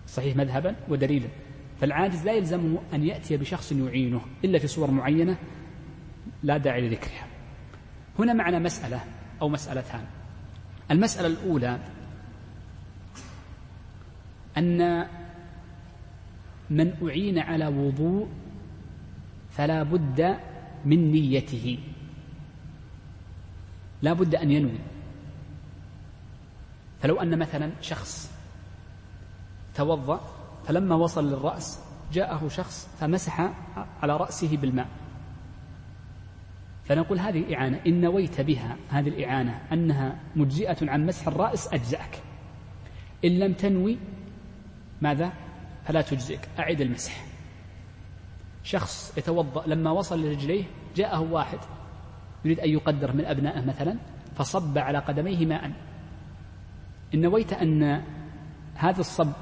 صحيح مذهبا ودليلا. فالعاجز لا يلزمه أن يأتي بشخص يعينه إلا في صور معينة لا داعي لذكرها. هنا معنا مسألة أو مسألتان. المسألة الأولى أن من أعين على وضوء فلا بد من نيته. لا بد أن ينوي. فلو أن مثلا شخص توضأ فلما وصل للرأس جاءه شخص فمسح على رأسه بالماء. فنقول هذه إعانة. إن نويت بها هذه الإعانة أنها مجزئة عن مسح الرأس أجزأك. إن لم تنوي ماذا؟ فلا تجزئك. أعد المسح. شخص يتوضأ لما وصل لرجليه جاءه واحد يريد أن يقدر من أبنائه مثلا فصب على قدميه ماء. إن نويت أن هذا الصب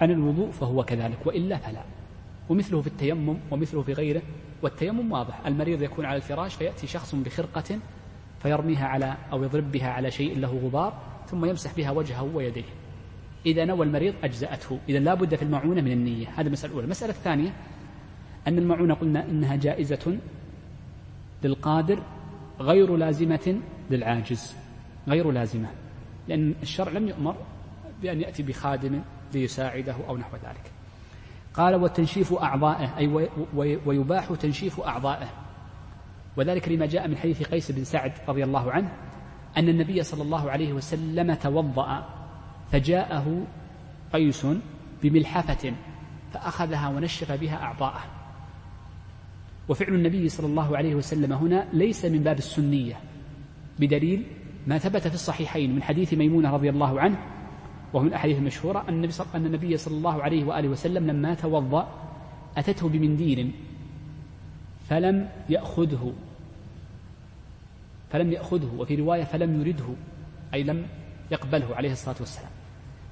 عن الوضوء فهو كذلك وإلا فلا. ومثله في التيمم ومثله في غيره والتيمم واضح. المريض يكون على الفراش فيأتي شخص بخرقة فيرميها على أو يضرب بها على شيء له غبار ثم يمسح بها وجهه ويديه. إذا نوى المريض أجزأته. إذا لا بد في المعونة من النية. هذه المسألة الأولى. المسألة الثانية أن المعونة قلنا إنها جائزة للقادر غير لازمة للعاجز. غير لازمة. لأن الشرع لم يؤمر بأن يأتي بخادم ليساعده أو نحو ذلك. قال وتنشيف أعضائه أي ويباح تنشيف أعضائه وذلك لما جاء من حديث قيس بن سعد رضي الله عنه أن النبي صلى الله عليه وسلم توضأ فجاءه قيس بملحفة فأخذها ونشف بها أعضاءه. وفعل النبي صلى الله عليه وسلم هنا ليس من باب السنية بدليل ما ثبت في الصحيحين من حديث ميمونة رضي الله عنه وهو من الأحاديث المشهورة أن النبي, أن النبي صلى الله عليه وآله وسلم لما توضأ أتته بمنديل فلم يأخذه فلم يأخذه وفي رواية فلم يرده أي لم يقبله عليه الصلاة والسلام.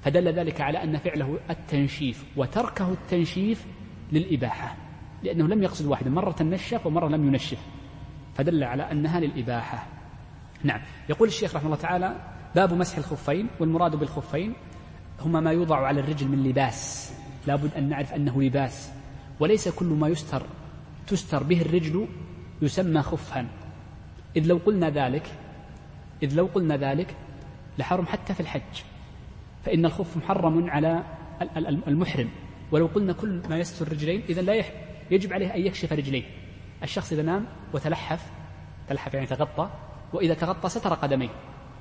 فدل ذلك على أن فعله التنشيف وتركه التنشيف للإباحة لأنه لم يقصد واحدا مرة نشف ومرة لم ينشف فدل على أنها للإباحة. نعم. يقول الشيخ رحمه الله تعالى باب مسح الخفين والمراد بالخفين هما ما يوضع على الرجل من لباس لابد أن نعرف أنه لباس وليس كل ما يستر تستر به الرجل يسمى خفا. إذ لو قلنا ذلك إذ لو قلنا ذلك لحرم حتى في الحج. فإن الخف محرم على المحرم. ولو قلنا كل ما يستر الرجلين إذا لا يجب عليه أن يكشف رجليه. الشخص إذا نام وتلحف تلحف يعني تغطى وإذا تغطى ستر قدميه.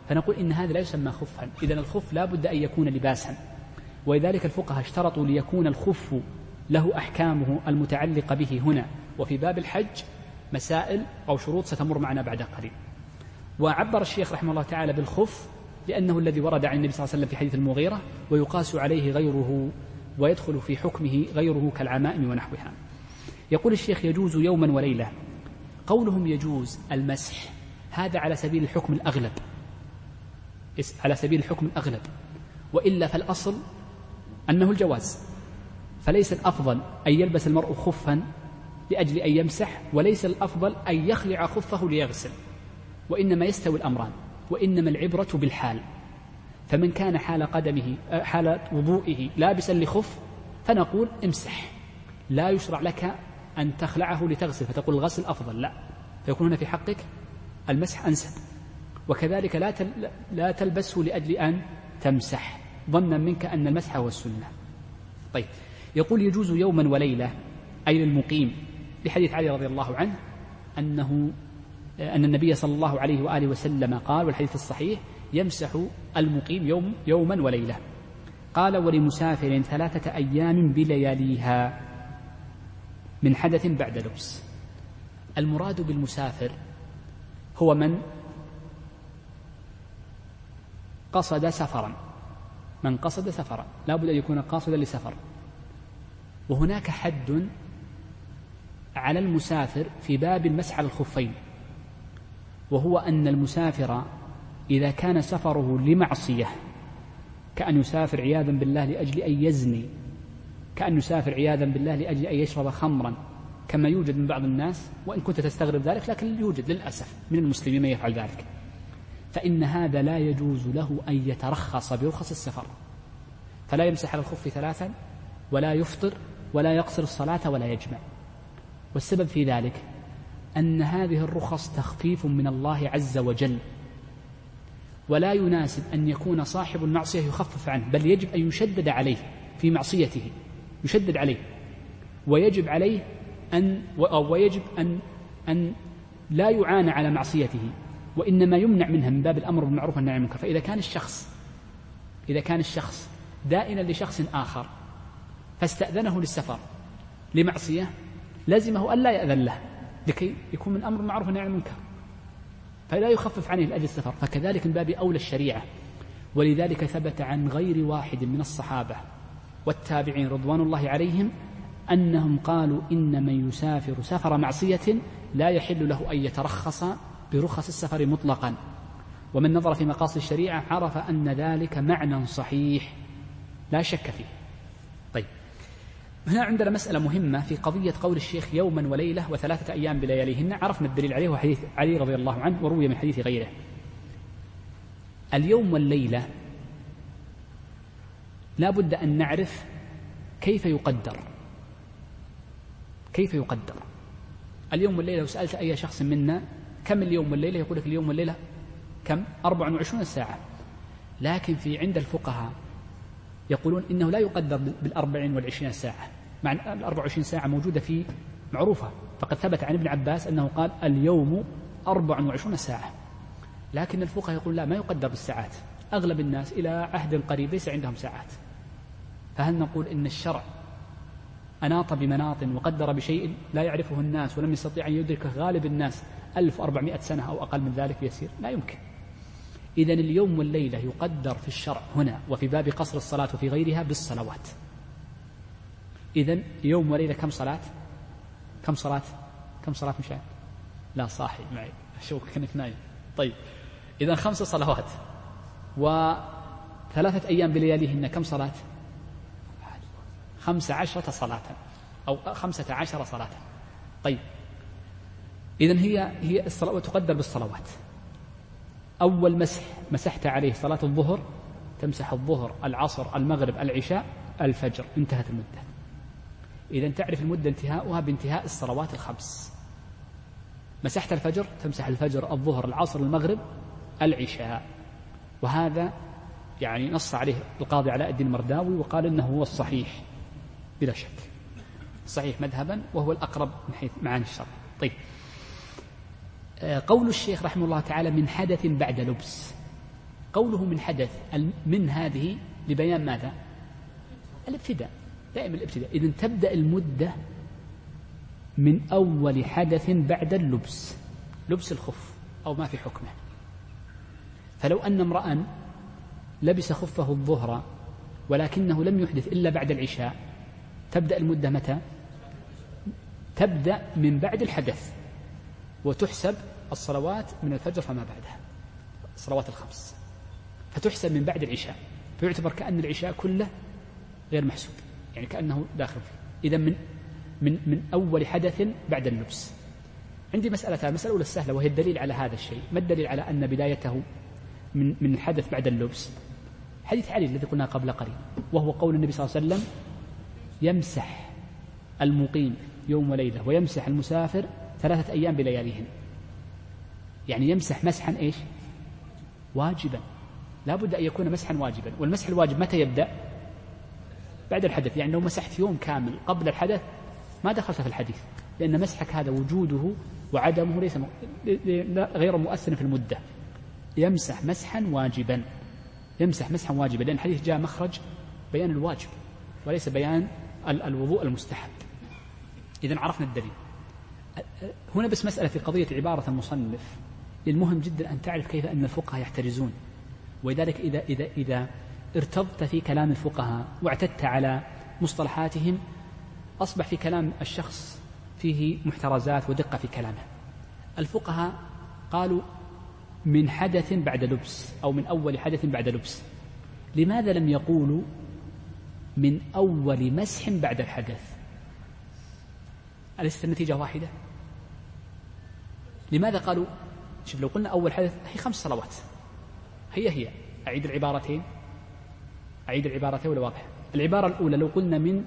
فنقول إن هذا لا يسمى خفا. إذا الخف لا بد أن يكون لباسا. ولذلك الفقهاء اشترطوا ليكون الخف له أحكامه المتعلقة به هنا. وفي باب الحج مسائل أو شروط ستمر معنا بعد قليل. وعبر الشيخ رحمه الله تعالى بالخف لأنه الذي ورد عن النبي صلى الله عليه وسلم في حديث المغيرة ويقاس عليه غيره ويدخل في حكمه غيره كالعمائم ونحوها. يقول الشيخ يجوز يوما وليلة. قولهم يجوز المسح. هذا على سبيل الحكم الأغلب. على سبيل الحكم الأغلب. وإلا فالأصل أنه الجواز. فليس الأفضل أن يلبس المرء خفا لأجل أن يمسح وليس الأفضل أن يخلع خفه ليغسل. وإنما يستوي الأمران. وإنما العبرة بالحال. فمن كان حال قدمه آه، حال وضوئه لابسا لخف فنقول امسح. لا يشرع لك أن تخلعه لتغسل. فتقول الغسل أفضل. لا. فيكون هنا في حقك المسح أنسب. وكذلك لا لا تلبسه لأجل أن تمسح. ظنا منك أن المسح هو السنة. طيب. يقول يجوز يوما وليلة أي للمقيم لحديث علي رضي الله عنه أنه أن النبي صلى الله عليه وآله وسلم قال والحديث الصحيح يمسح المقيم يوم يوما وليلة. قال ولمسافر ثلاثة أيام بلياليها من حدث بعد لبس. المراد بالمسافر هو من قصد سفرا. من قصد سفرا. لا بد أن يكون قاصدا لسفر. وهناك حد على المسافر في باب المسح على الخفين. وهو أن المسافر إذا كان سفره لمعصية كأن يسافر عياذا بالله لأجل أن يزني كأن يسافر عياذا بالله لأجل أن يشرب خمرا كما يوجد من بعض الناس وإن كنت تستغرب ذلك لكن يوجد للأسف من المسلمين من يفعل ذلك. فإن هذا لا يجوز له أن يترخص برخص السفر. فلا يمسح على الخف ثلاثا ولا يفطر ولا يقصر الصلاة ولا يجمع. والسبب في ذلك أن هذه الرخص تخفيف من الله عز وجل. ولا يناسب أن يكون صاحب المعصية يخفف عنه بل يجب أن يشدد عليه في معصيته يشدد عليه. ويجب عليه أن ويجب أن أن لا يعانى على معصيته وإنما يمنع منها من باب الأمر بالمعروف والنهي عن المنكر. فإذا كان الشخص إذا كان الشخص دائنا لشخص آخر فاستأذنه للسفر لمعصية لزمه ألا يأذن له. لكي يكون من أمر والنهي عن المنكر. فلا يخفف عنه لأجل السفر فكذلك من باب أولى الشريعة. ولذلك ثبت عن غير واحد من الصحابة والتابعين رضوان الله عليهم أنهم قالوا إن من يسافر سفر معصية لا يحل له أن يترخص برخص السفر مطلقا. ومن نظر في مقاصد الشريعة عرف أن ذلك معنى صحيح لا شك فيه. هنا عندنا مسألة مهمة في قضية قول الشيخ يوما وليلة وثلاثة أيام بلياليهن. عرفنا الدليل عليه وحديث علي رضي الله عنه وروي من حديث غيره. اليوم والليلة لا بد أن نعرف كيف يقدر. كيف يقدر؟ اليوم والليلة لو سألت أي شخص منا كم اليوم والليلة؟ يقول لك اليوم والليلة كم؟ 24 ساعة. لكن في عند الفقهاء يقولون إنه لا يقدر بالأربعين والعشرين ساعة. مع أن الأربع وعشرين ساعة موجودة في معروفة. فقد ثبت عن ابن عباس أنه قال اليوم أربع وعشرون ساعة. لكن الفقهاء يقول لا ما يقدر بالساعات. أغلب الناس إلى عهد قريب ليس عندهم ساعات. فهل نقول إن الشرع أناط بمناط وقدر بشيء لا يعرفه الناس ولم يستطيع أن يدركه غالب الناس 1400 سنة أو أقل من ذلك يسير؟ لا يمكن. إذا اليوم والليلة يقدر في الشرع هنا وفي باب قصر الصلاة وفي غيرها بالصلوات. إذا يوم وليلة كم صلاة؟ كم صلاة؟ كم صلاة مشاهد لا صاحي معي. أشوفك كأنك نايم. طيب. إذا خمس صلوات. وثلاثة أيام بلياليهن كم صلاة؟ خمس عشرة صلاة أو خمسة عشر صلاة. طيب. إذا هي هي الصلاة تقدر بالصلوات. أول مسح مسحت عليه صلاة الظهر تمسح الظهر العصر المغرب العشاء الفجر انتهت المدة. إذا تعرف المدة انتهاؤها بانتهاء الصلوات الخمس. مسحت الفجر تمسح الفجر الظهر العصر المغرب العشاء. وهذا يعني نص عليه القاضي علاء الدين المرداوي وقال إنه هو الصحيح بلا شك. صحيح مذهبا وهو الأقرب من حيث معاني الشرع. طيب. قول الشيخ رحمه الله تعالى من حدث بعد لبس. قوله من حدث من هذه لبيان ماذا؟ الابتداء دائما الابتداء. إذا تبدأ المدة من أول حدث بعد اللبس لبس الخف أو ما في حكمه. فلو أن امرأ لبس خفه الظهر ولكنه لم يحدث إلا بعد العشاء تبدأ المدة متى؟ تبدأ من بعد الحدث وتحسب الصلوات من الفجر فما بعدها. الصلوات الخمس. فتحسب من بعد العشاء. فيعتبر كأن العشاء كله غير محسوب. يعني كأنه داخل فيه. إذا من من من أول حدث بعد اللبس. عندي مسألتان المسألة الأولى السهلة وهي الدليل على هذا الشيء. ما الدليل على أن بدايته من من الحدث بعد اللبس؟ حديث علي الذي قلنا قبل قليل وهو قول النبي صلى الله عليه وسلم يمسح المقيم يوم وليلة ويمسح المسافر ثلاثة أيام بلياليهن. يعني يمسح مسحا إيش؟ واجبا. لا بد أن يكون مسحا واجبا. والمسح الواجب متى يبدأ؟ بعد الحدث. يعني لو مسحت يوم كامل قبل الحدث ما دخلت في الحديث لأن مسحك هذا وجوده وعدمه ليس غير مؤثر في المدة. يمسح مسحا واجبا. يمسح مسحا واجبا لأن الحديث جاء مخرج بيان الواجب وليس بيان الوضوء المستحب. إذا عرفنا الدليل. هنا بس مسألة في قضية عبارة المصنف. المهم جدا أن تعرف كيف أن الفقهاء يحترزون. ولذلك إذا إذا إذا ارتضت في كلام الفقهاء واعتدت على مصطلحاتهم أصبح في كلام الشخص فيه محترزات ودقة في كلامه. الفقهاء قالوا من حدث بعد لبس أو من أول حدث بعد لبس. لماذا لم يقولوا من أول مسح بعد الحدث؟ أليست النتيجة واحدة؟ لماذا قالوا شوف لو قلنا أول حدث هي خمس صلوات. هي هي. أعيد العبارتين؟ أعيد العبارتين ولا واضح؟ العبارة الأولى لو قلنا من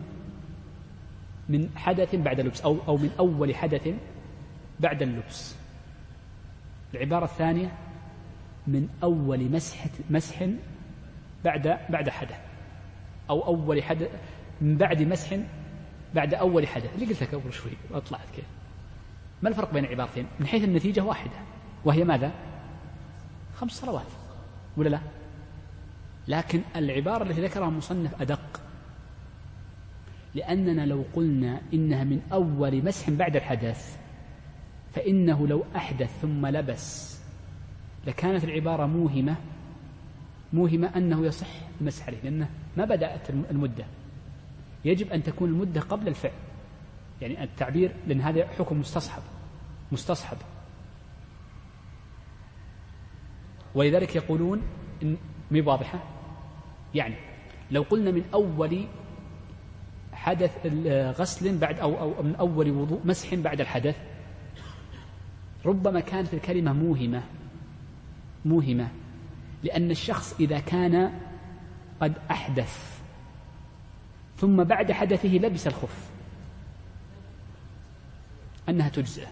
من حدث بعد لبس أو أو من أول حدث بعد اللبس. العبارة الثانية من أول مسح مسح بعد بعد حدث. أو أول حدث من بعد مسح بعد أول حدث. اللي قلت لك قبل شوي وأطلعت كيف ما الفرق بين العبارتين؟ من حيث النتيجة واحدة. وهي ماذا؟ خمس صلوات ولا لا؟ لكن العبارة التي ذكرها المصنف أدق. لأننا لو قلنا إنها من أول مسح بعد الحدث فإنه لو أحدث ثم لبس لكانت العبارة موهمة موهمة أنه يصح المسح عليه لأنه ما بدأت المدة. يجب أن تكون المدة قبل الفعل. يعني التعبير لأن هذا حكم مستصحب مستصحب. ولذلك يقولون إن مي واضحة؟ يعني لو قلنا من أول حدث غسل بعد أو, أو من أول وضوء مسح بعد الحدث ربما كانت الكلمة موهمة. موهمة. لأن الشخص إذا كان قد أحدث ثم بعد حدثه لبس الخف أنها تجزئ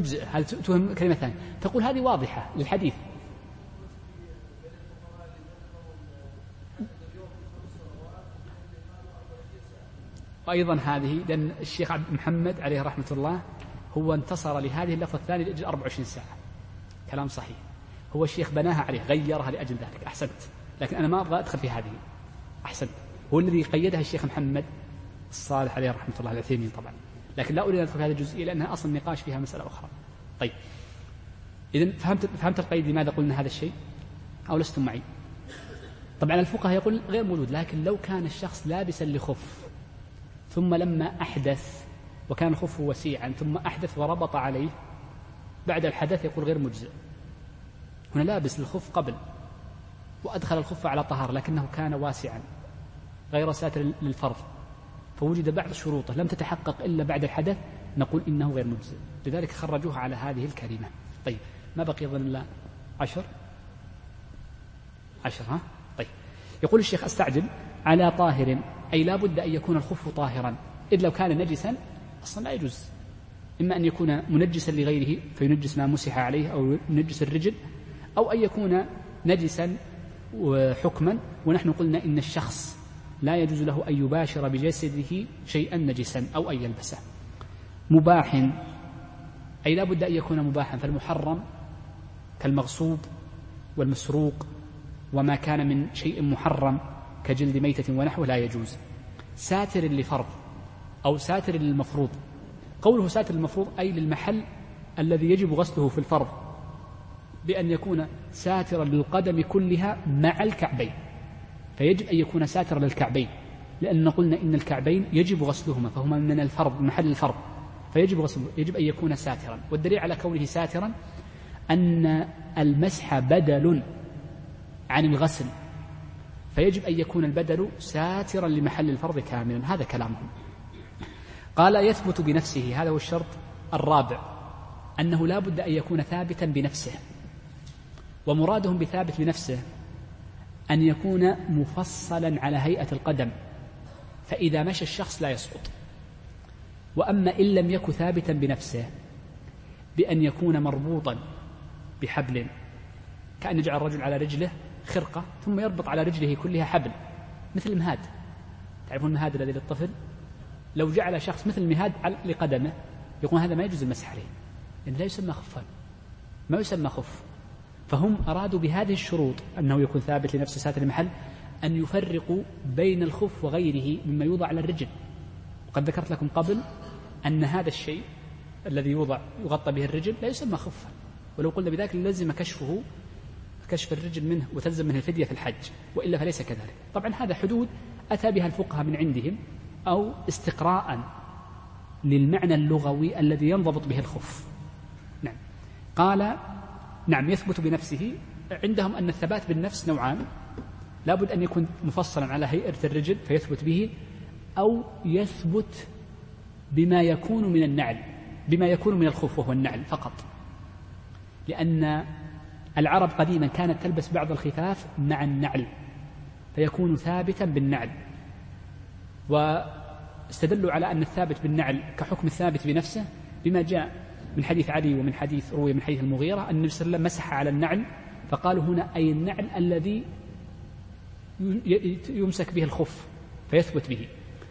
تجزئ هل تهم كلمة ثانية. تقول هذه واضحة للحديث. وأيضا هذه لأن الشيخ عبد محمد عليه رحمة الله هو انتصر لهذه اللفظة الثانية لأجل 24 ساعة. كلام صحيح. هو الشيخ بناها عليه غيرها لأجل ذلك. أحسنت. لكن أنا ما أبغى أدخل في هذه. أحسنت. هو الذي قيدها الشيخ محمد الصالح عليه رحمة الله العثيمين طبعا. لكن لا أريد أن أدخل في هذه الجزئية لأنها أصلا نقاش فيها مسألة أخرى. طيب. إذا فهمت فهمت القيد لماذا قلنا هذا الشيء؟ أو لستم معي؟ طبعا الفقهاء يقول غير موجود لكن لو كان الشخص لابسا لخف ثم لما أحدث وكان الخف وسيعا ثم أحدث وربط عليه بعد الحدث يقول غير مجزئ. هنا لابس الخف قبل وأدخل الخف على طهارة لكنه كان واسعا غير ساتر للفرض. فوجد بعض شروطه لم تتحقق إلا بعد الحدث نقول إنه غير مجزئ. لذلك خرجوها على هذه الكلمة. طيب ما بقي أظن إلا عشر؟ عشر ها؟ طيب. يقول الشيخ أستعجل على طاهر أي لا بد أن يكون الخف طاهرا. إذ لو كان نجسا أصلا لا يجوز. إما أن يكون منجسا لغيره فينجس ما مسح عليه أو ينجس الرجل أو أن يكون نجسا حكما ونحن قلنا إن الشخص لا يجوز له أن يباشر بجسده شيئا نجسا أو أن يلبسه. مباح. أي لا بد أن يكون مباحا. فالمحرم كالمغصوب والمسروق وما كان من شيء محرم كجلد ميتة ونحوه لا يجوز. ساتر لفرض أو ساتر للمفروض. قوله ساتر المفروض أي للمحل الذي يجب غسله في الفرض. بأن يكون ساترا للقدم كلها مع الكعبين. فيجب أن يكون ساترا للكعبين لأن قلنا إن الكعبين يجب غسلهما فهما من الفرض محل الفرض فيجب غسله يجب أن يكون ساترا. والدليل على كونه ساترا أن المسح بدل عن الغسل فيجب أن يكون البدل ساترا لمحل الفرض كاملا. هذا كلامهم قال يثبت بنفسه هذا هو الشرط الرابع أنه لا بد أن يكون ثابتا بنفسه ومرادهم بثابت بنفسه أن يكون مفصلا على هيئة القدم فإذا مشى الشخص لا يسقط. وأما إن لم يكن ثابتا بنفسه بأن يكون مربوطا بحبل كأن يجعل الرجل على رجله خرقة ثم يربط على رجله كلها حبل مثل المهاد. تعرفون المهاد الذي للطفل؟ لو جعل شخص مثل المهاد لقدمه يقول هذا ما يجوز المسح عليه لأنه لا يسمى خفا ما يسمى خف. فهم أرادوا بهذه الشروط أنه يكون ثابت لنفسه ساتر المحل أن يفرقوا بين الخف وغيره مما يوضع على الرجل. وقد ذكرت لكم قبل أن هذا الشيء الذي يوضع يغطى به الرجل لا يسمى خفا. ولو قلنا بذلك لزم كشفه كشف الرجل منه وتلزم منه الفدية في الحج وإلا فليس كذلك. طبعا هذا حدود أتى بها الفقهاء من عندهم أو استقراء للمعنى اللغوي الذي ينضبط به الخف. نعم. قال نعم يثبت بنفسه. عندهم أن الثبات بالنفس نوعان. لابد أن يكون مفصلا على هيئة الرجل فيثبت به أو يثبت بما يكون من النعل بما يكون من الخف وهو النعل فقط. لأن العرب قديما كانت تلبس بعض الخفاف مع النعل فيكون ثابتا بالنعل. واستدلوا على أن الثابت بالنعل كحكم الثابت بنفسه بما جاء من حديث علي ومن حديث روي من حديث المغيرة أن النبي صلى الله عليه وسلم مسح على النعل فقالوا هنا أي النعل الذي يمسك به الخف فيثبت به.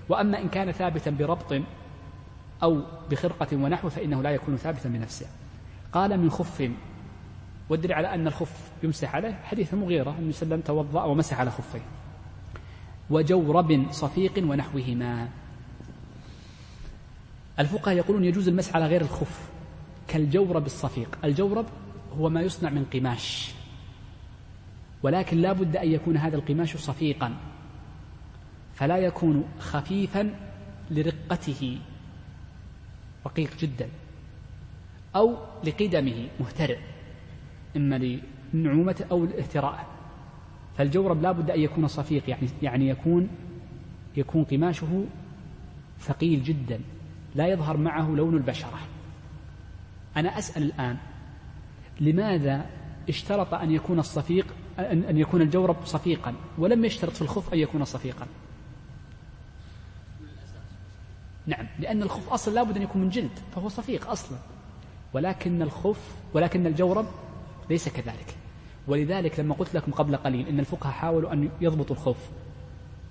وأما إن كان ثابتا بربط أو بخرقة ونحو فإنه لا يكون ثابتا بنفسه. قال من خف والدليل على أن الخف يمسح عليه. حديث المغيرة النبي صلى الله عليه وسلم توضأ ومسح على خفيه. وجورب صفيق ونحوهما. الفقهاء يقولون يجوز المسح على غير الخف. كالجورب الصفيق. الجورب هو ما يصنع من قماش. ولكن لا بد أن يكون هذا القماش صفيقا. فلا يكون خفيفا لرقته. رقيق جدا. أو لقدمه مهترئ. إما لنعومته أو لاهتراءه فالجورب لا بد أن يكون صفيق يعني يعني يكون يكون قماشه ثقيل جدا. لا يظهر معه لون البشرة. أنا أسأل الآن لماذا اشترط أن يكون الصفيق أن يكون الجورب صفيقا؟ ولم يشترط في الخف أن يكون صفيقا. نعم لأن الخف أصلا لابد أن يكون من جلد فهو صفيق أصلا. ولكن الخف ولكن الجورب ليس كذلك. ولذلك لما قلت لكم قبل قليل أن الفقهاء حاولوا أن يضبطوا الخف.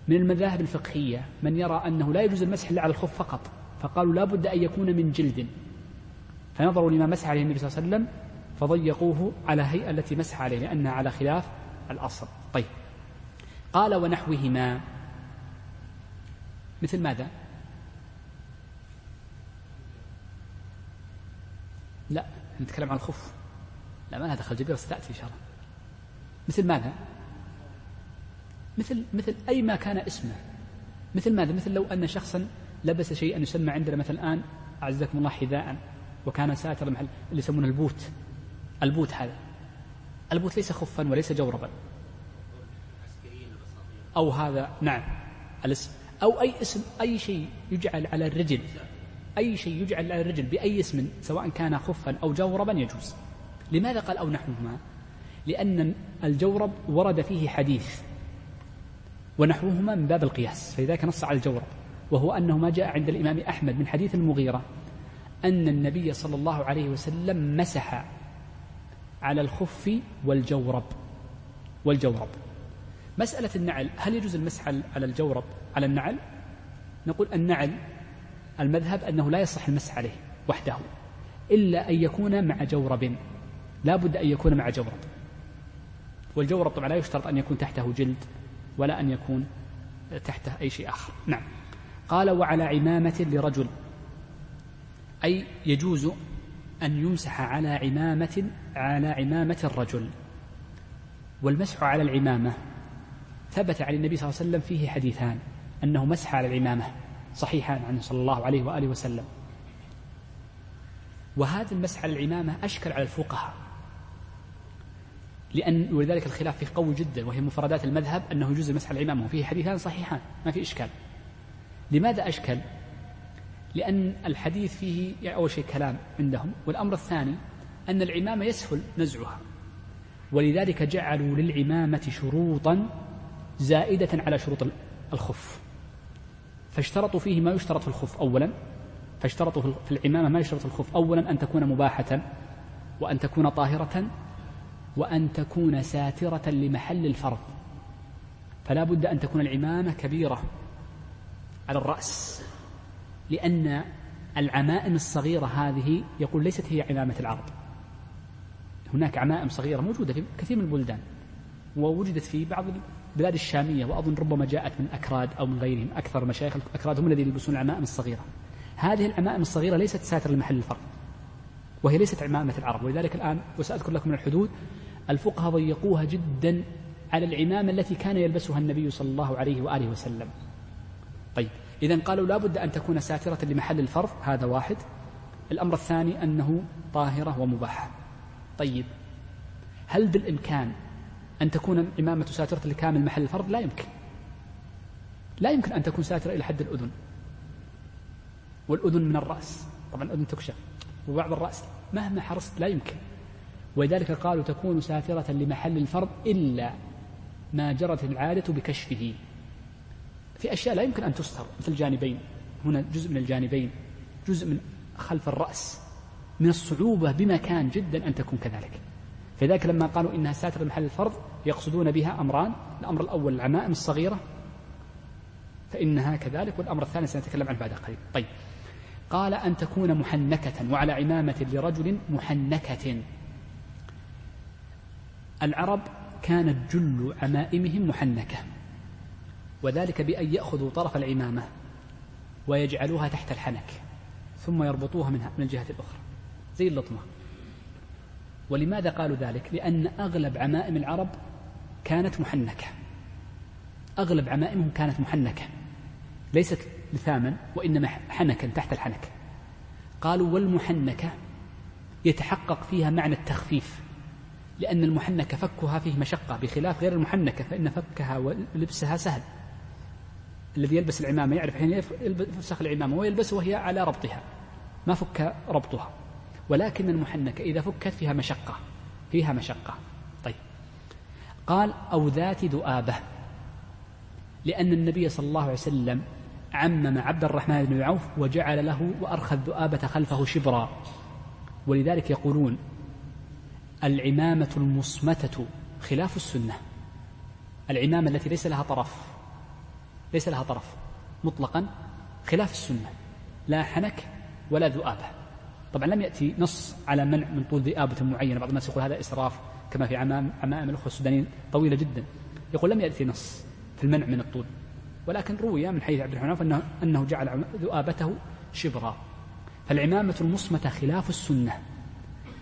من المذاهب الفقهية من يرى أنه لا يجوز المسح إلا على الخف فقط فقالوا لا بد أن يكون من جلد. فنظروا لما مسح عليه النبي صلى الله عليه وسلم فضيقوه على هيئة التي مسح عليه لأنها على خلاف الأصل. طيب. قال ونحوهما. مثل ماذا؟ لا نتكلم عن الخف. لا ما لها دخل جبيرة ستأتي إن شاء الله. مثل ماذا؟ مثل مثل أي ما كان اسمه. مثل ماذا؟ مثل لو أن شخصا لبس شيئا يسمى عندنا مثلا الآن أعزكم الله حذاء. وكان ساتر المحل اللي يسمونه البوت. البوت هذا. البوت ليس خفا وليس جوربا. أو هذا نعم. الاسم. أو أي اسم أي شيء يجعل على الرجل. أي شيء يجعل على الرجل بأي اسم سواء كان خفا أو جوربا يجوز. لماذا قال أو نحوهما؟ لأن الجورب ورد فيه حديث. ونحوهما من باب القياس. فلذلك نص على الجورب وهو أنه ما جاء عند الإمام أحمد من حديث المغيرة. أن النبي صلى الله عليه وسلم مسح على الخف والجورب. والجورب. مسألة النعل هل يجوز المسح على الجورب؟ على النعل؟ نقول النعل المذهب أنه لا يصح المسح عليه وحده إلا أن يكون مع جورب. لا بد أن يكون مع جورب. والجورب طبعا لا يشترط أن يكون تحته جلد ولا أن يكون تحته أي شيء آخر. نعم. قال وعلى عمامة لرجل أي يجوز أن يمسح على عمامة على عمامة الرجل. والمسح على العمامة ثبت عن النبي صلى الله عليه وسلم فيه حديثان أنه مسح على العمامة صحيحان عنه صلى الله عليه وآله وسلم. وهذا المسح على العمامة أشكل على الفقهاء لأن ولذلك الخلاف فيه قوي جدا وهي مفردات المذهب أنه يجوز المسح على العمامة وفيه حديثان صحيحان ما في إشكال. لماذا أشكل؟ لأن الحديث فيه يعني أول شيء كلام عندهم والأمر الثاني أن العمامة يسهل نزعها. ولذلك جعلوا للعمامة شروطا زائدة على شروط الخف. فاشترطوا فيه ما يشترط في الخف أولا. فاشترطوا في العمامة ما يشترط في الخف أولا أن تكون مباحة وأن تكون طاهرة وأن تكون ساترة لمحل الفرض. فلا بد أن تكون العمامة كبيرة على الرأس. لأن العمائم الصغيرة هذه يقول ليست هي عمامة العرب هناك عمائم صغيرة موجودة في كثير من البلدان ووجدت في بعض البلاد الشامية وأظن ربما جاءت من أكراد أو من غيرهم أكثر مشايخ الأكراد هم الذين يلبسون العمائم الصغيرة هذه العمائم الصغيرة ليست ساتر لمحل الفرق وهي ليست عمامة العرب. ولذلك الآن وسأذكر لكم من الحدود الفقهاء ضيقوها جدا على العمامة التي كان يلبسها النبي صلى الله عليه وآله وسلم. طيب إذا قالوا لا بد أن تكون ساترة لمحل الفرض هذا واحد. الأمر الثاني أنه طاهرة ومباحة. طيب هل بالإمكان أن تكون الإمامة ساترة لكامل محل الفرض؟ لا يمكن. لا يمكن أن تكون ساترة إلى حد الأذن. والأذن من الرأس. طبعا الأذن تكشف وبعض الرأس مهما حرصت لا يمكن. ولذلك قالوا تكون ساترة لمحل الفرض إلا ما جرت العادة بكشفه. في أشياء لا يمكن أن تستر مثل الجانبين. هنا جزء من الجانبين جزء من خلف الرأس من الصعوبة بمكان جدا أن تكون كذلك. فذلك لما قالوا إنها ساتر محل الفرض يقصدون بها أمران الأمر الأول العمائم الصغيرة فإنها كذلك والأمر الثاني سنتكلم عنه بعد قليل. طيب. قال أن تكون محنكة وعلى عمامة لرجل محنكة. العرب كانت جل عمائمهم محنكة. وذلك بأن يأخذوا طرف العمامة ويجعلوها تحت الحنك ثم يربطوها منها من الجهة الأخرى. زي اللطمة. ولماذا قالوا ذلك؟ لأن أغلب عمائم العرب كانت محنكة. أغلب عمائمهم كانت محنكة. ليست لثاما وإنما حنكا تحت الحنك. قالوا والمحنكة يتحقق فيها معنى التخفيف لأن المحنكة فكها فيه مشقة. بخلاف غير المحنكة فإن فكها ولبسها سهل. الذي يلبس العمامة يعرف حين يفسخ العمامة ويلبس وهي على ربطها. ما فك ربطها. ولكن المحنكة إذا فكت فيها مشقة فيها مشقة. طيب. قال أو ذات ذؤابة. لأن النبي صلى الله عليه وسلم عمم عبد الرحمن بن عوف وجعل له وأرخى الذؤابة خلفه شبرا. ولذلك يقولون العمامة المصمتة خلاف السنة. العمامة التي ليس لها طرف. ليس لها طرف مطلقا خلاف السنة لا حنك ولا ذؤابة طبعا لم يأتي نص على منع من طول ذئابة معينة بعض الناس يقول هذا إسراف كما في عمام عمائم الأخوة السودانيين طويلة جدا. يقول لم يأتي نص في المنع من الطول ولكن روي من حديث عبد الرحمن أنه, أنه جعل ذؤابته شبرا. فالعمامة المصمتة خلاف السنة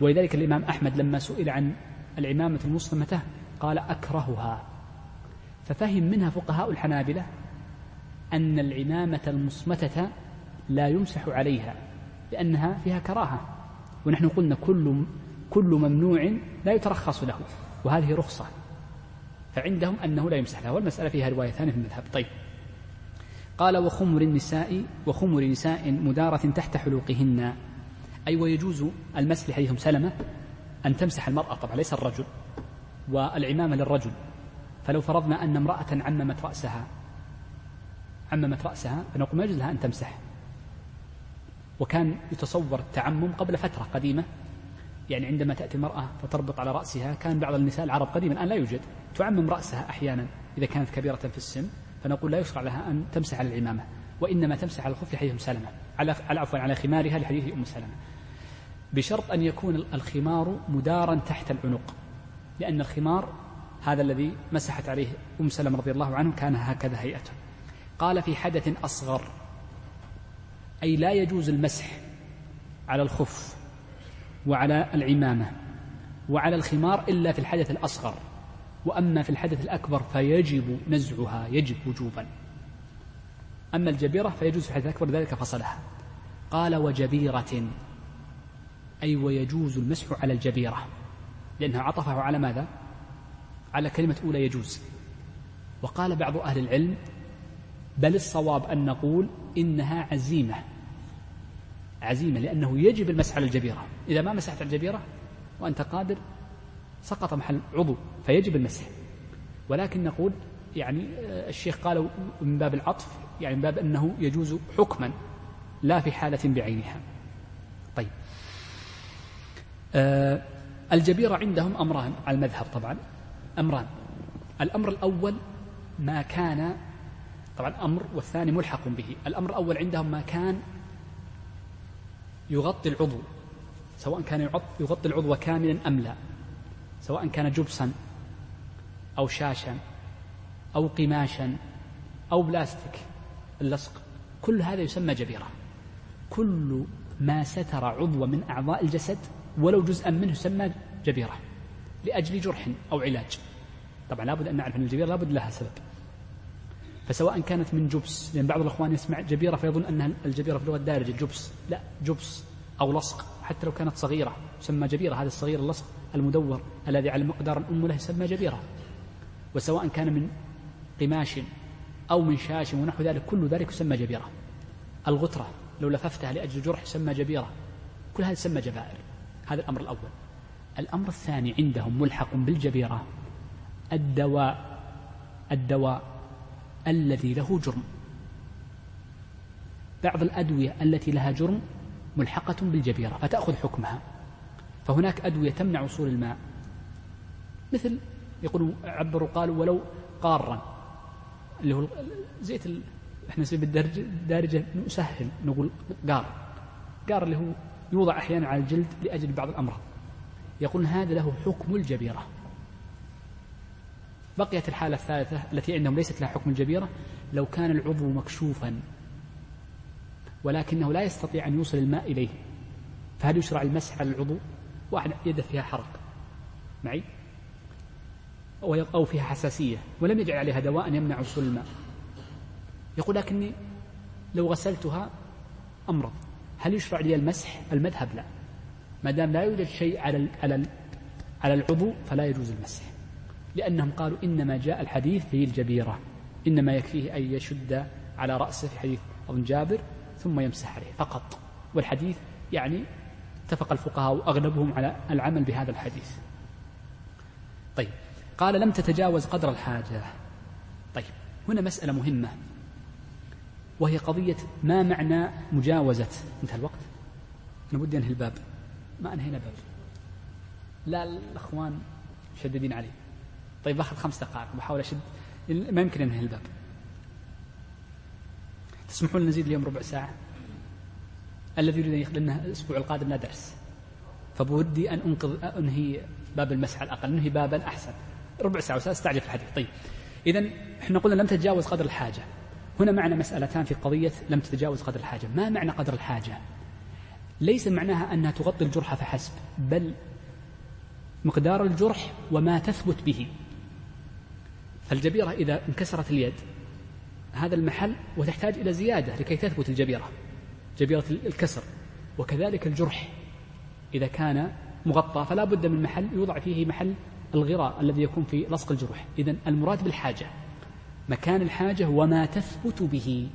ولذلك الإمام أحمد لما سئل عن العمامة المصمتة قال أكرهها. ففهم منها فقهاء الحنابلة أن العمامة المصمتة لا يمسح عليها لأنها فيها كراهة. ونحن قلنا كل كل ممنوع لا يترخص له وهذه رخصة. فعندهم أنه لا يمسح لها والمسألة فيها روايتان في المذهب. طيب. قال وخمر النساء وخمر نساء مدارة تحت حلوقهن. أي ويجوز المسح لحديث سلمة؟ أن تمسح المرأة طبعا ليس الرجل. والعمامة للرجل. فلو فرضنا أن امرأة عممت رأسها عممت رأسها فنقول ما يجوز لها أن تمسح. وكان يتصور التعمم قبل فترة قديمة. يعني عندما تأتي المرأة فتربط على رأسها كان بعض النساء العرب قديما الآن لا يوجد. تعمم رأسها أحيانا إذا كانت كبيرة في السن فنقول لا يشرع لها أن تمسح على العمامة. وإنما تمسح على الخف لحديث أم سلمة. على عفوا على خمارها لحديث أم سلمة. بشرط أن يكون الخمار مدارا تحت العنق. لأن الخمار هذا الذي مسحت عليه أم سلمة رضي الله عنه كان هكذا هيئته. قال في حدث أصغر أي لا يجوز المسح على الخف وعلى العمامة وعلى الخمار إلا في الحدث الأصغر وأما في الحدث الأكبر فيجب نزعها يجب وجوبا. أما الجبيرة فيجوز في الحدث الأكبر ذلك فصلها. قال وجبيرة أي ويجوز المسح على الجبيرة لأنها عطفه على ماذا؟ على كلمة أولى يجوز. وقال بعض أهل العلم بل الصواب أن نقول إنها عزيمة. عزيمة لأنه يجب المسح على الجبيرة. إذا ما مسحت على الجبيرة وأنت قادر سقط محل عضو فيجب المسح. ولكن نقول يعني آه، الشيخ قال من باب العطف يعني من باب أنه يجوز حكما لا في حالة بعينها. طيب. آه الجبيرة عندهم أمران على المذهب طبعا. أمران. الأمر الأول ما كان طبعا أمر والثاني ملحق به. الأمر الأول عندهم ما كان يغطي العضو سواء كان يغطي العضو كاملا أم لا سواء كان جبسا أو شاشا أو قماشا أو بلاستيك اللصق كل هذا يسمى جبيرة. كل ما ستر عضو من أعضاء الجسد ولو جزءا منه يسمى جبيرة لأجل جرح أو علاج. طبعا لابد أن نعرف أن الجبيرة لابد لها سبب. فسواء كانت من جبس لأن بعض الأخوان يسمع جبيرة فيظن أن الجبيرة في اللغة الدارجة جبس. لا جبس أو لصق حتى لو كانت صغيرة يسمى جبيرة هذا الصغير اللصق المدور الذي على مقدار الأم له يسمى جبيرة. وسواء كان من قماش أو من شاش ونحو ذلك كل ذلك يسمى جبيرة. الغترة لو لففتها لأجل جرح يسمى جبيرة. كل هذا يسمى جبائر. هذا الأمر الأول. الأمر الثاني عندهم ملحق بالجبيرة الدواء الدواء الذي له جرم. بعض الأدوية التي لها جرم ملحقة بالجبيرة فتأخذ حكمها؟ فهناك أدوية تمنع وصول الماء. مثل يقولوا عبروا قالوا ولو قارا اللي هو زيت ال... إحنا نسميه بالدارجة نسهل نقول قار. قار اللي هو يوضع أحيانا على الجلد لأجل بعض الأمراض. يقول هذا له حكم الجبيرة. بقيت الحالة الثالثة التي عندهم ليست لها حكم الجبيرة لو كان العضو مكشوفا ولكنه لا يستطيع أن يوصل الماء إليه فهل يشرع المسح على العضو؟ واحد يده فيها حرق. معي؟ أو فيها حساسية ولم يجعل عليها دواء يمنع وصول الماء. يقول لكني لو غسلتها أمرض. هل يشرع لي المسح؟ المذهب لا. ما دام لا يوجد شيء على على على العضو فلا يجوز المسح. لأنهم قالوا إنما جاء الحديث في الجبيرة إنما يكفيه أن يشد على رأسه في حديث ابن جابر ثم يمسح عليه فقط. والحديث يعني اتفق الفقهاء أغلبهم على العمل بهذا الحديث. طيب قال لم تتجاوز قدر الحاجة. طيب هنا مسألة مهمة وهي قضية ما معنى مجاوزة؟ انتهى الوقت. أنا ودي أنهي الباب. ما أنهينا باب لا الأخوان مشددين علي طيب باخذ خمس دقائق بحاول أشد ما يمكن أنهي الباب. تسمحون نزيد اليوم ربع ساعة؟ الذي يريد أن يخلي لنا الأسبوع القادم لا درس. فبودي أن أنقذ أنهي باب المسح على الأقل أنهي بابا أحسن. ربع ساعة وسأستعجل في الحديث. طيب إذا إحنا قلنا لم تتجاوز قدر الحاجة. هنا معنا مسألتان في قضية لم تتجاوز قدر الحاجة. ما معنى قدر الحاجة؟ ليس معناها أنها تغطي الجرح فحسب بل مقدار الجرح وما تثبت به. فالجبيرة إذا انكسرت اليد هذا المحل وتحتاج إلى زيادة لكي تثبت الجبيرة جبيرة الكسر وكذلك الجرح إذا كان مغطى فلا بد من محل يوضع فيه محل الغراء الذي يكون في لصق الجروح إذا المراد بالحاجة مكان الحاجة وما تثبت به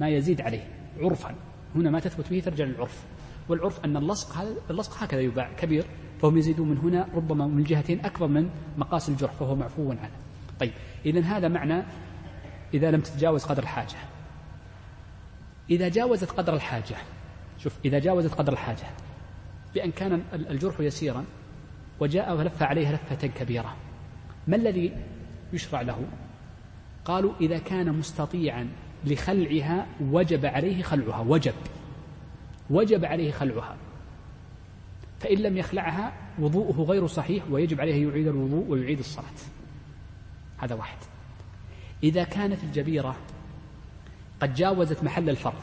ما يزيد عليه عرفا. هنا ما تثبت به ترجع للعرف. والعرف أن اللصق هذا اللصق هكذا يباع كبير فهم يزيدون من هنا ربما من جهتين أكبر من مقاس الجرح فهو معفو عنه طيب إذا هذا معنى إذا لم تتجاوز قدر الحاجة. إذا جاوزت قدر الحاجة شوف إذا جاوزت قدر الحاجة بأن كان الجرح يسيرا وجاء ولف عليها لفة كبيرة ما الذي يشرع له؟ قالوا إذا كان مستطيعا لخلعها وجب عليه خلعها وجب وجب عليه خلعها. فإن لم يخلعها وضوءه غير صحيح ويجب عليه يعيد الوضوء ويعيد الصلاة. هذا واحد. إذا كانت الجبيرة قد جاوزت محل الفرض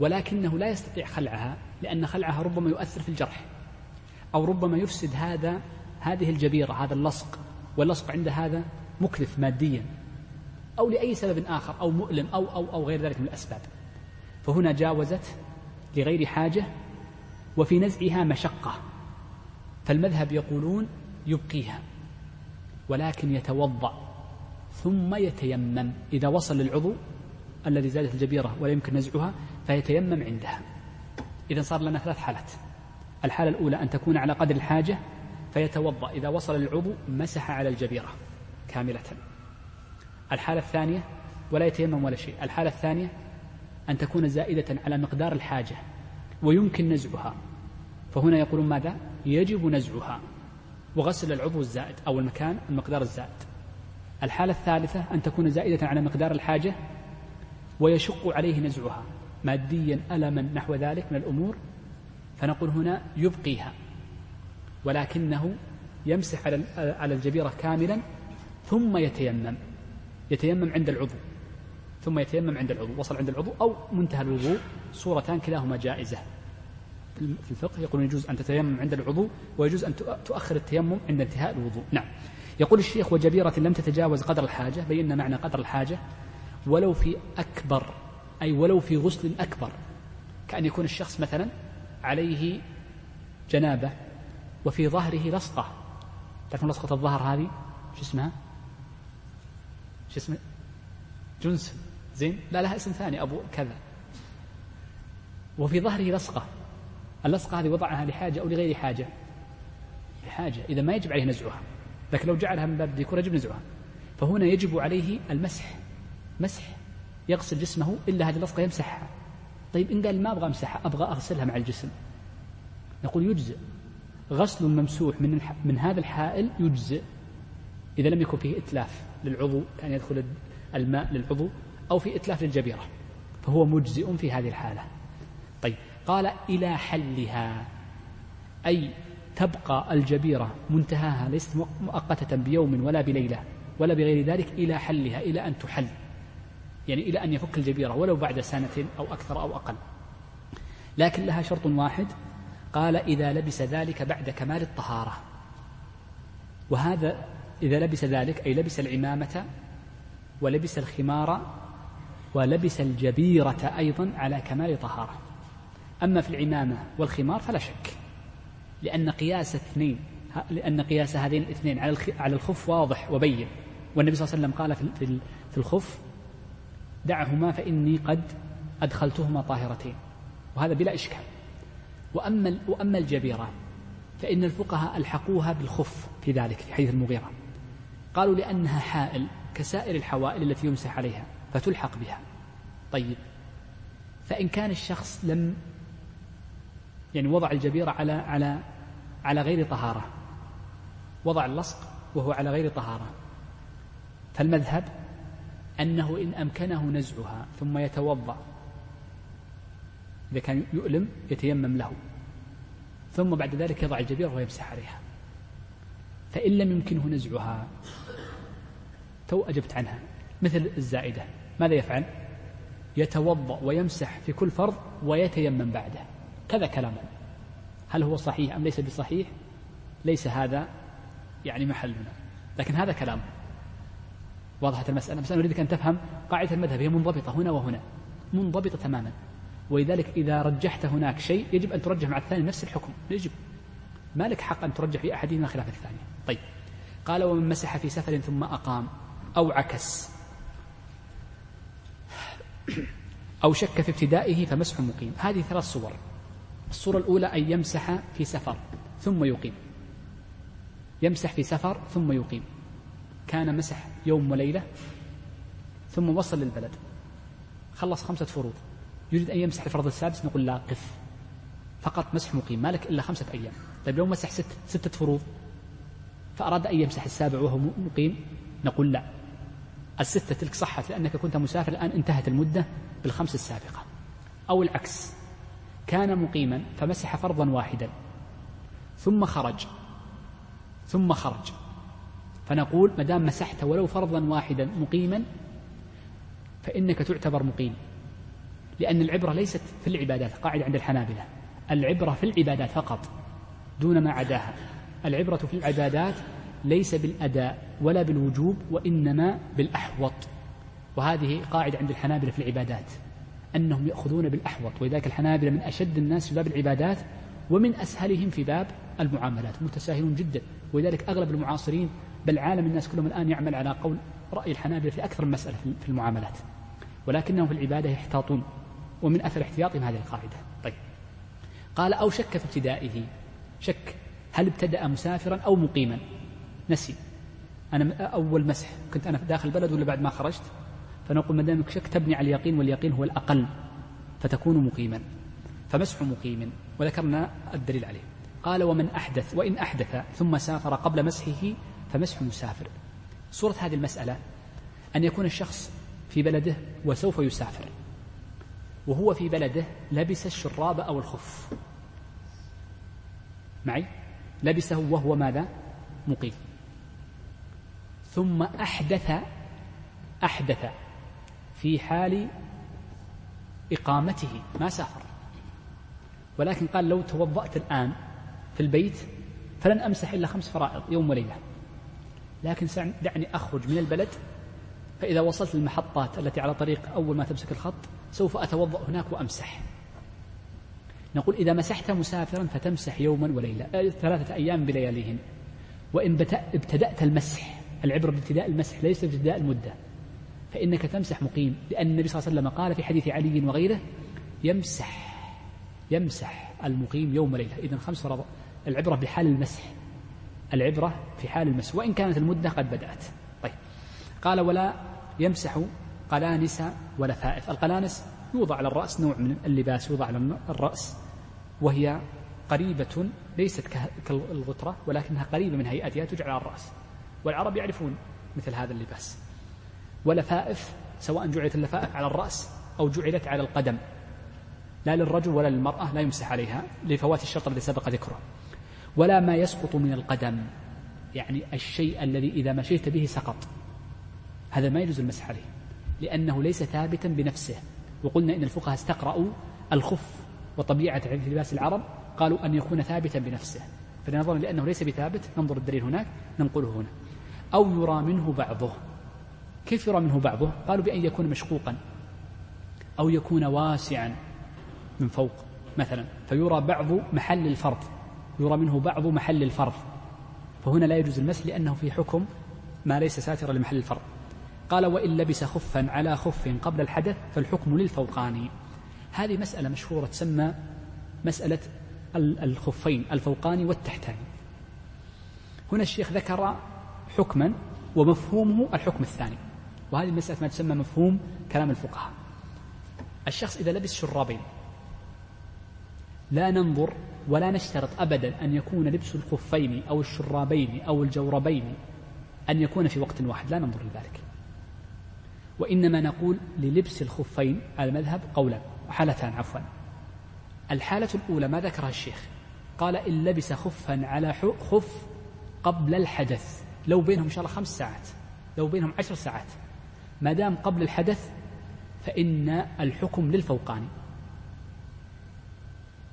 ولكنه لا يستطيع خلعها لأن خلعها ربما يؤثر في الجرح أو ربما يفسد هذا هذه الجبيرة هذا اللصق واللصق عند هذا مكلف ماديا أو لأي سبب آخر أو مؤلم أو أو أو غير ذلك من الأسباب. فهنا جاوزت لغير حاجة وفي نزعها مشقة. فالمذهب يقولون يبقيها. ولكن يتوضأ ثم يتيمم. إذا وصل للعضو الذي زادت الجبيرة ولا يمكن نزعها فيتيمم عندها. إذا صار لنا ثلاث حالات. الحالة الأولى أن تكون على قدر الحاجة فيتوضأ. إذا وصل للعضو مسح على الجبيرة كاملة. الحالة الثانية ولا يتيمم ولا شيء. الحالة الثانية أن تكون زائدة على مقدار الحاجة ويمكن نزعها. فهنا يقولون ماذا؟ يجب نزعها. وغسل العضو الزائد أو المكان المقدار الزائد. الحالة الثالثة أن تكون زائدة على مقدار الحاجة ويشق عليه نزعها ماديا ألما نحو ذلك من الأمور فنقول هنا يبقيها ولكنه يمسح على الجبيرة كاملا ثم يتيمم يتيمم عند العضو ثم يتيمم عند العضو وصل عند العضو أو منتهى الوضوء صورتان كلاهما جائزة. في الفقه يقول يجوز أن تتيمم عند العضو ويجوز أن تؤخر التيمم عند انتهاء الوضوء. نعم. يقول الشيخ وجبيرة لم تتجاوز قدر الحاجة بينا معنى قدر الحاجة ولو في أكبر أي ولو في غسل أكبر كأن يكون الشخص مثلا عليه جنابة وفي ظهره لصقة. تعرفون لصقة الظهر هذه؟ شو اسمها؟ شو اسمه؟ جنس زين؟ لا لها اسم ثاني أبو كذا. وفي ظهره لصقة. اللصقة هذه وضعها لحاجة أو لغير حاجة. لحاجة إذا ما يجب عليه نزعها. لكن لو جعلها من باب الديكور يجب نزعها. فهنا يجب عليه المسح. مسح يغسل جسمه إلا هذه اللصقة يمسحها. طيب إن قال ما أبغى أمسحها أبغى أغسلها مع الجسم. نقول يجزئ. غسل ممسوح من من هذا الحائل يجزئ. إذا لم يكن فيه إتلاف للعضو كان يدخل الماء للعضو أو في إتلاف للجبيرة. فهو مجزئ في هذه الحالة. طيب قال إلى حلها أي تبقى الجبيرة منتهاها ليست مؤقتة بيوم ولا بليلة ولا بغير ذلك إلى حلها إلى أن تحل يعني إلى أن يفك الجبيرة ولو بعد سنة أو أكثر أو أقل. لكن لها شرط واحد قال إذا لبس ذلك بعد كمال الطهارة. وهذا إذا لبس ذلك أي لبس العمامة ولبس الخمار ولبس الجبيرة أيضا على كمال طهارة. أما في العمامة والخمار فلا شك. لأن قياس اثنين لأن قياس هذين الاثنين على على الخف واضح وبين. والنبي صلى الله عليه وسلم قال في في الخف دعهما فإني قد أدخلتهما طاهرتين. وهذا بلا إشكال. وأما وأما الجبيرة فإن الفقهاء ألحقوها بالخف في ذلك في حديث المغيرة. قالوا لأنها حائل كسائر الحوائل التي يمسح عليها فتلحق بها. طيب فإن كان الشخص لم يعني وضع الجبيرة على على على غير طهارة. وضع اللصق وهو على غير طهارة. فالمذهب أنه إن أمكنه نزعها ثم يتوضأ. إذا كان يؤلم يتيمم له. ثم بعد ذلك يضع الجبيرة ويمسح عليها. فإن لم يمكنه نزعها تو أجبت عنها. مثل الزائدة. ماذا يفعل؟ يتوضأ ويمسح في كل فرض ويتيمم بعده. كذا كلامه هل هو صحيح أم ليس بصحيح؟ ليس هذا يعني محلنا لكن هذا كلام. وضحت المسألة؟ بس أنا أريدك أن تفهم قاعدة المذهب. هي منضبطة هنا وهنا. منضبطة تماما. ولذلك إذا رجحت هناك شيء يجب أن ترجح مع الثاني نفس الحكم. يجب. ما لك حق أن ترجح في أحدهما خلاف الثاني. طيب. قال ومن مسح في سفر ثم أقام. أو عكس. أو شك في ابتدائه فمسح مقيم. هذه ثلاث صور. الصورة الأولى أن يمسح في سفر ثم يقيم. يمسح في سفر ثم يقيم. كان مسح يوم وليلة ثم وصل للبلد. خلص خمسة فروض. يريد أن يمسح الفرض السادس نقول لا قف. فقط مسح مقيم مالك إلا خمسة أيام. طيب لو مسح ست ستة فروض فأراد أن يمسح السابع وهو مقيم نقول لا. الستة تلك صحت لأنك كنت مسافر الآن انتهت المدة بالخمس السابقة. أو العكس. كان مقيما فمسح فرضا واحدا. ثم خرج. ثم خرج. فنقول ما دام مسحت ولو فرضا واحدا مقيما فإنك تعتبر مقيم. لأن العبرة ليست في العبادات قاعدة عند الحنابلة. العبرة في العبادات فقط دون ما عداها. العبرة في العبادات ليس بالأداء ولا بالوجوب وإنما بالأحوط. وهذه قاعدة عند الحنابلة في العبادات. أنهم يأخذون بالأحوط ولذلك الحنابلة من أشد الناس في باب العبادات ومن أسهلهم في باب المعاملات متساهلون جدا ولذلك أغلب المعاصرين بل عالم الناس كلهم الآن يعمل على قول رأي الحنابلة في أكثر من مسألة في المعاملات ولكنهم في العبادة يحتاطون ومن أثر احتياطهم هذه القاعدة. طيب. قال أو شك في ابتدائه. شك. هل ابتدأ مسافرا أو مقيما؟ نسي. أنا أول مسح. كنت أنا داخل البلد ولا بعد ما خرجت؟ فنقول ما دامك شك تبني على اليقين واليقين هو الأقل فتكون مقيما. فمسح مقيم وذكرنا الدليل عليه. قال ومن أحدث وإن أحدث ثم سافر قبل مسحه فمسح مسافر صورة هذه المسألة أن يكون الشخص في بلده وسوف يسافر. وهو في بلده لبس الشراب أو الخف. معي؟ لبسه وهو ماذا؟ مقيم. ثم أحدث أحدث في حال إقامته ما سافر. ولكن قال لو توضأت الآن في البيت فلن أمسح إلا خمس فرائض يوم وليلة. لكن دعني أخرج من البلد فإذا وصلت للمحطات التي على طريق أول ما تمسك الخط سوف أتوضأ هناك وأمسح. نقول إذا مسحت مسافرا فتمسح يوما وليلة آه، ثلاثة أيام بلياليهن. وإن ابتدأت المسح العبرة بابتداء المسح ليس بابتداء المدة. فإنك تمسح مقيم لأن النبي صلى الله عليه وسلم قال في حديث علي وغيره يمسح يمسح المقيم يوم وليلة. إذا خمس فرض العبرة بحال المسح العبرة في حال المسح وإن كانت المدة قد بدأت. طيب قال ولا يمسح قلانس ولفائف القلانس يوضع على الرأس نوع من اللباس يوضع على الرأس وهي قريبة ليست كالغترة ولكنها قريبة من هيئتها تجعل على الرأس. والعرب يعرفون مثل هذا اللباس. ولفائف سواء جعلت اللفائف على الرأس أو جعلت على القدم. لا للرجل ولا للمرأة لا يمسح عليها لفوات الشرط الذي سبق ذكره. ولا ما يسقط من القدم يعني الشيء الذي إذا مشيت به سقط. هذا ما يجوز المسح عليه لأنه ليس ثابتا بنفسه. وقلنا إن الفقهاء استقرأوا الخف وطبيعة لباس العرب قالوا أن يكون ثابتا بنفسه. فلنظرا لأنه ليس بثابت ننظر الدليل هناك ننقله هنا. أو يرى منه بعضه. كيف يرى منه بعضه؟ قالوا بأن يكون مشقوقا أو يكون واسعا من فوق مثلا فيرى بعض محل الفرض يرى منه بعض محل الفرض فهنا لا يجوز المسح لأنه في حكم ما ليس ساترا لمحل الفرض. قال وإن لبس خفا على خف قبل الحدث فالحكم للفوقاني هذه مسألة مشهورة تسمى مسألة الخفين الفوقاني والتحتاني هنا الشيخ ذكر حكما ومفهومه الحكم الثاني. وهذه المسألة ما تسمى مفهوم كلام الفقهاء. الشخص إذا لبس شرابين لا ننظر ولا نشترط أبدا أن يكون لبس الخفين أو الشرابين أو الجوربين أن يكون في وقت واحد لا ننظر لذلك. وإنما نقول للبس الخفين على المذهب قولا حالتان عفوا. الحالة الأولى ما ذكرها الشيخ قال إن لبس خفا على خف قبل الحدث لو بينهم إن شاء الله خمس ساعات لو بينهم عشر ساعات. ما دام قبل الحدث فإن الحكم للفوقاني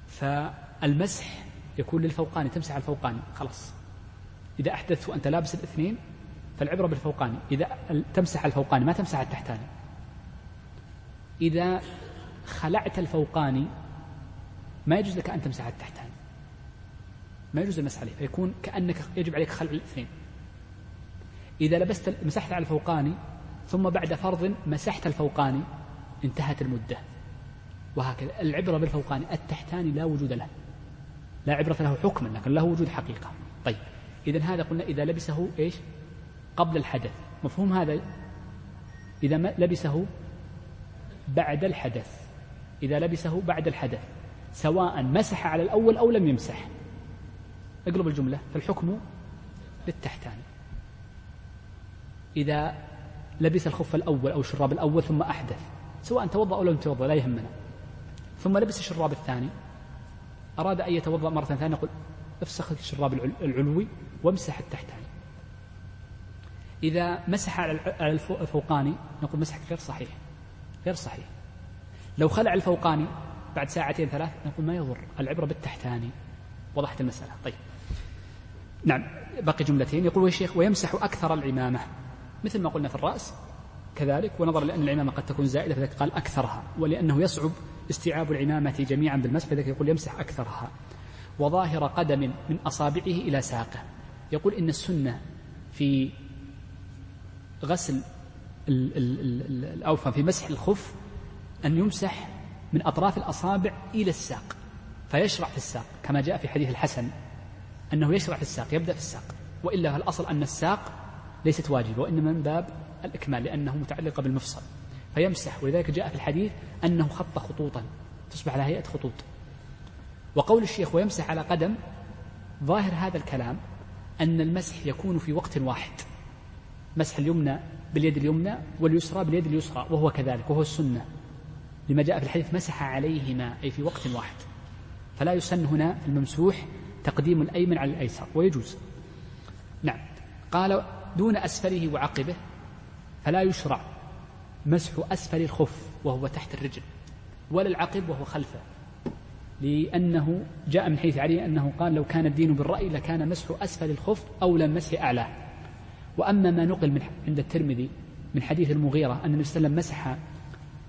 فالمسح يكون للفوقاني تمسح الفوقاني خلاص. إذا أحدثت وأنت لابس الاثنين فالعبرة بالفوقاني إذا تمسح الفوقاني ما تمسح التحتاني إذا خلعت الفوقاني ما يجوز لك أن تمسح التحتاني ما يجوز المسح عليه فيكون كأنك يجب عليك خلع الاثنين. إذا لبست مسحت على الفوقاني ثم بعد فرض مسحت الفوقاني انتهت المدة. وهكذا العبرة بالفوقاني التحتاني لا وجود له. لا عبرة له حكما لكن له وجود حقيقة. طيب إذا هذا قلنا إذا لبسه إيش؟ قبل الحدث. مفهوم هذا؟ إذا لبسه بعد الحدث. إذا لبسه بعد الحدث سواء مسح على الأول أو لم يمسح. اقلب الجملة فالحكم للتحتاني إذا لبس الخف الأول أو الشراب الأول ثم أحدث سواء توضأ أو لم يتوضأ لا يهمنا. ثم لبس الشراب الثاني أراد أن يتوضأ مرة ثانية نقول افسخ الشراب العلوي وامسح التحتاني إذا مسح على الفوقاني نقول مسحك غير صحيح غير صحيح. لو خلع الفوقاني بعد ساعتين ثلاث نقول ما يضر العبرة بالتحتاني وضحت المسألة. طيب. نعم بقي جملتين. يقول الشيخ ويمسح أكثر العمامة. مثل ما قلنا في الرأس كذلك ونظرا لأن العمامة قد تكون زائدة فذلك قال أكثرها ولأنه يصعب استيعاب العمامة جميعا بالمسح فذلك يقول يمسح أكثرها. وظاهر قدم من أصابعه إلى ساقه. يقول إن السنة في غسل الأوفى في مسح الخف أن يمسح من أطراف الأصابع إلى الساق فيشرع في الساق كما جاء في حديث الحسن أنه يشرع في الساق يبدأ في الساق وإلا فالأصل أن الساق ليست واجبة وإنما من باب الإكمال لأنه متعلقة بالمفصل. فيمسح ولذلك جاء في الحديث أنه خط خطوطا تصبح على هيئة خطوط. وقول الشيخ ويمسح على قدم ظاهر هذا الكلام أن المسح يكون في وقت واحد. مسح اليمنى باليد اليمنى واليسرى باليد اليسرى وهو كذلك وهو السنة. لما جاء في الحديث مسح عليهما أي في وقت واحد. فلا يسن هنا في الممسوح تقديم الأيمن على الأيسر ويجوز. نعم. قال دون أسفله وعقبه فلا يشرع مسح أسفل الخف وهو تحت الرجل ولا العقب وهو خلفه. لأنه جاء من حديث علي أنه قال لو كان الدين بالرأي لكان مسح أسفل الخف أولى من مسح أعلاه. وأما ما نقل من عند الترمذي من حديث المغيرة أن النبي صلى الله عليه وسلم مسح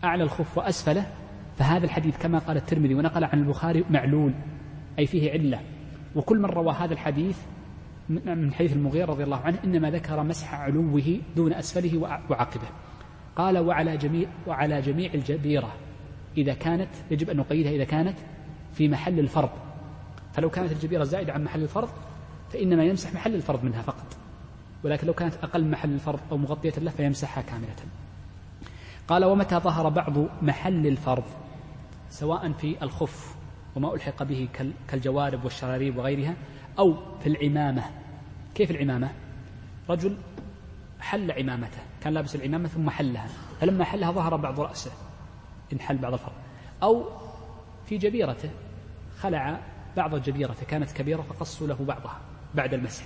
أعلى الخف وأسفله فهذا الحديث كما قال الترمذي ونقل عن البخاري معلول أي فيه علة. وكل من روى هذا الحديث من حديث المغيرة رضي الله عنه إنما ذكر مسح علوه دون أسفله وعقبه. قال وعلى جميع وعلى جميع الجبيرة إذا كانت يجب أن نقيدها إذا كانت في محل الفرض. فلو كانت الجبيرة زائدة عن محل الفرض فإنما يمسح محل الفرض منها فقط. ولكن لو كانت أقل محل الفرض أو مغطية له فيمسحها كاملة. قال ومتى ظهر بعض محل الفرض سواء في الخف وما ألحق به كالجوارب والشراريب وغيرها أو في العمامة. كيف العمامة؟ رجل حل عمامته كان لابس العمامة ثم حلها فلما حلها ظهر بعض رأسه انحل بعض الفرض أو في جبيرته خلع بعض جبيرته كانت كبيرة فقصوا له بعضها بعد المسح.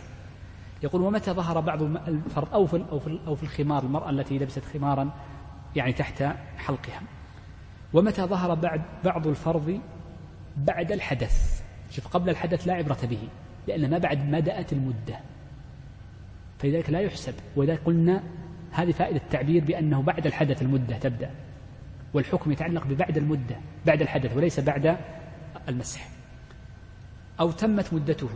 يقول ومتى ظهر بعض الفرض أو في, أو في, أو في الخمار المرأة التي لبست خمارا يعني تحت حلقها. ومتى ظهر بعد بعض الفرض بعد الحدث؟ شوف قبل الحدث لا عبرة به. لأن ما بعد ما دأت المدة. فلذلك لا يحسب. ولذلك قلنا هذه فائدة التعبير بأنه بعد الحدث المدة تبدأ والحكم يتعلق ببعد المدة بعد الحدث وليس بعد المسح. أو تمت مدته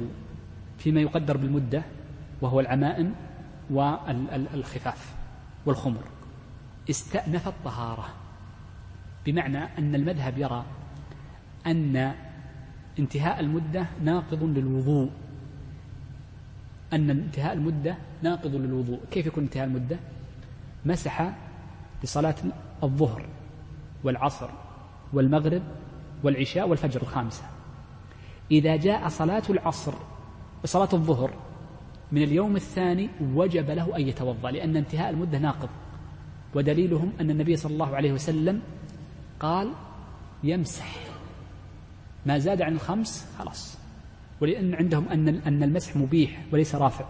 فيما يقدر بالمدة وهو العمائم والخفاف والخمر. استأنف الطهارة بمعنى أن المذهب يرى أن انتهاء المدة ناقض للوضوء. أن انتهاء المدة ناقض للوضوء. كيف يكون انتهاء المدة؟ مسح لصلاة الظهر والعصر والمغرب والعشاء والفجر الخامسة. إذا جاء صلاة العصر صلاة الظهر من اليوم الثاني وجب له أن يتوضأ لأن انتهاء المدة ناقض. ودليلهم أن النبي صلى الله عليه وسلم قال يمسح. ما زاد عن الخمس خلاص. ولأن عندهم أن أن المسح مبيح وليس رافع.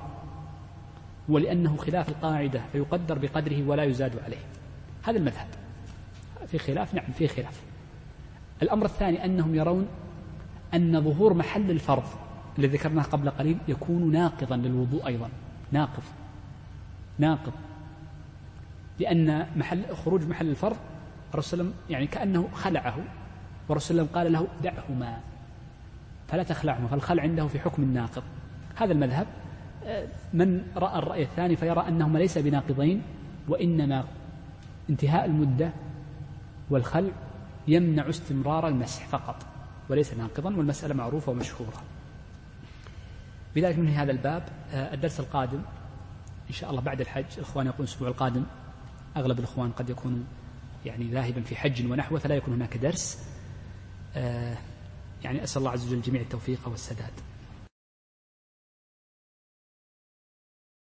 ولأنه خلاف القاعدة فيقدر بقدره ولا يزاد عليه. هذا المذهب. في خلاف نعم في خلاف. الأمر الثاني أنهم يرون أن ظهور محل الفرض الذي ذكرناه قبل قليل يكون ناقضا للوضوء أيضا. ناقض. ناقض. لأن محل خروج محل الفرض الرسول يعني كأنه خلعه. والرسول قال له دعهما فلا تخلعهما فالخلع عنده في حكم الناقض. هذا المذهب من رأى الرأي الثاني فيرى أنهما ليس بناقضين وإنما انتهاء المدة والخلع يمنع استمرار المسح فقط وليس ناقضا والمسألة معروفة ومشهورة. بذلك من هذا الباب. آه، الدرس القادم إن شاء الله بعد الحج الإخوان يقولون الأسبوع القادم أغلب الإخوان قد يكونوا يعني ذاهبا في حج ونحوه فلا يكون هناك درس. آه، يعني أسأل الله عز وجل جميع التوفيق والسداد.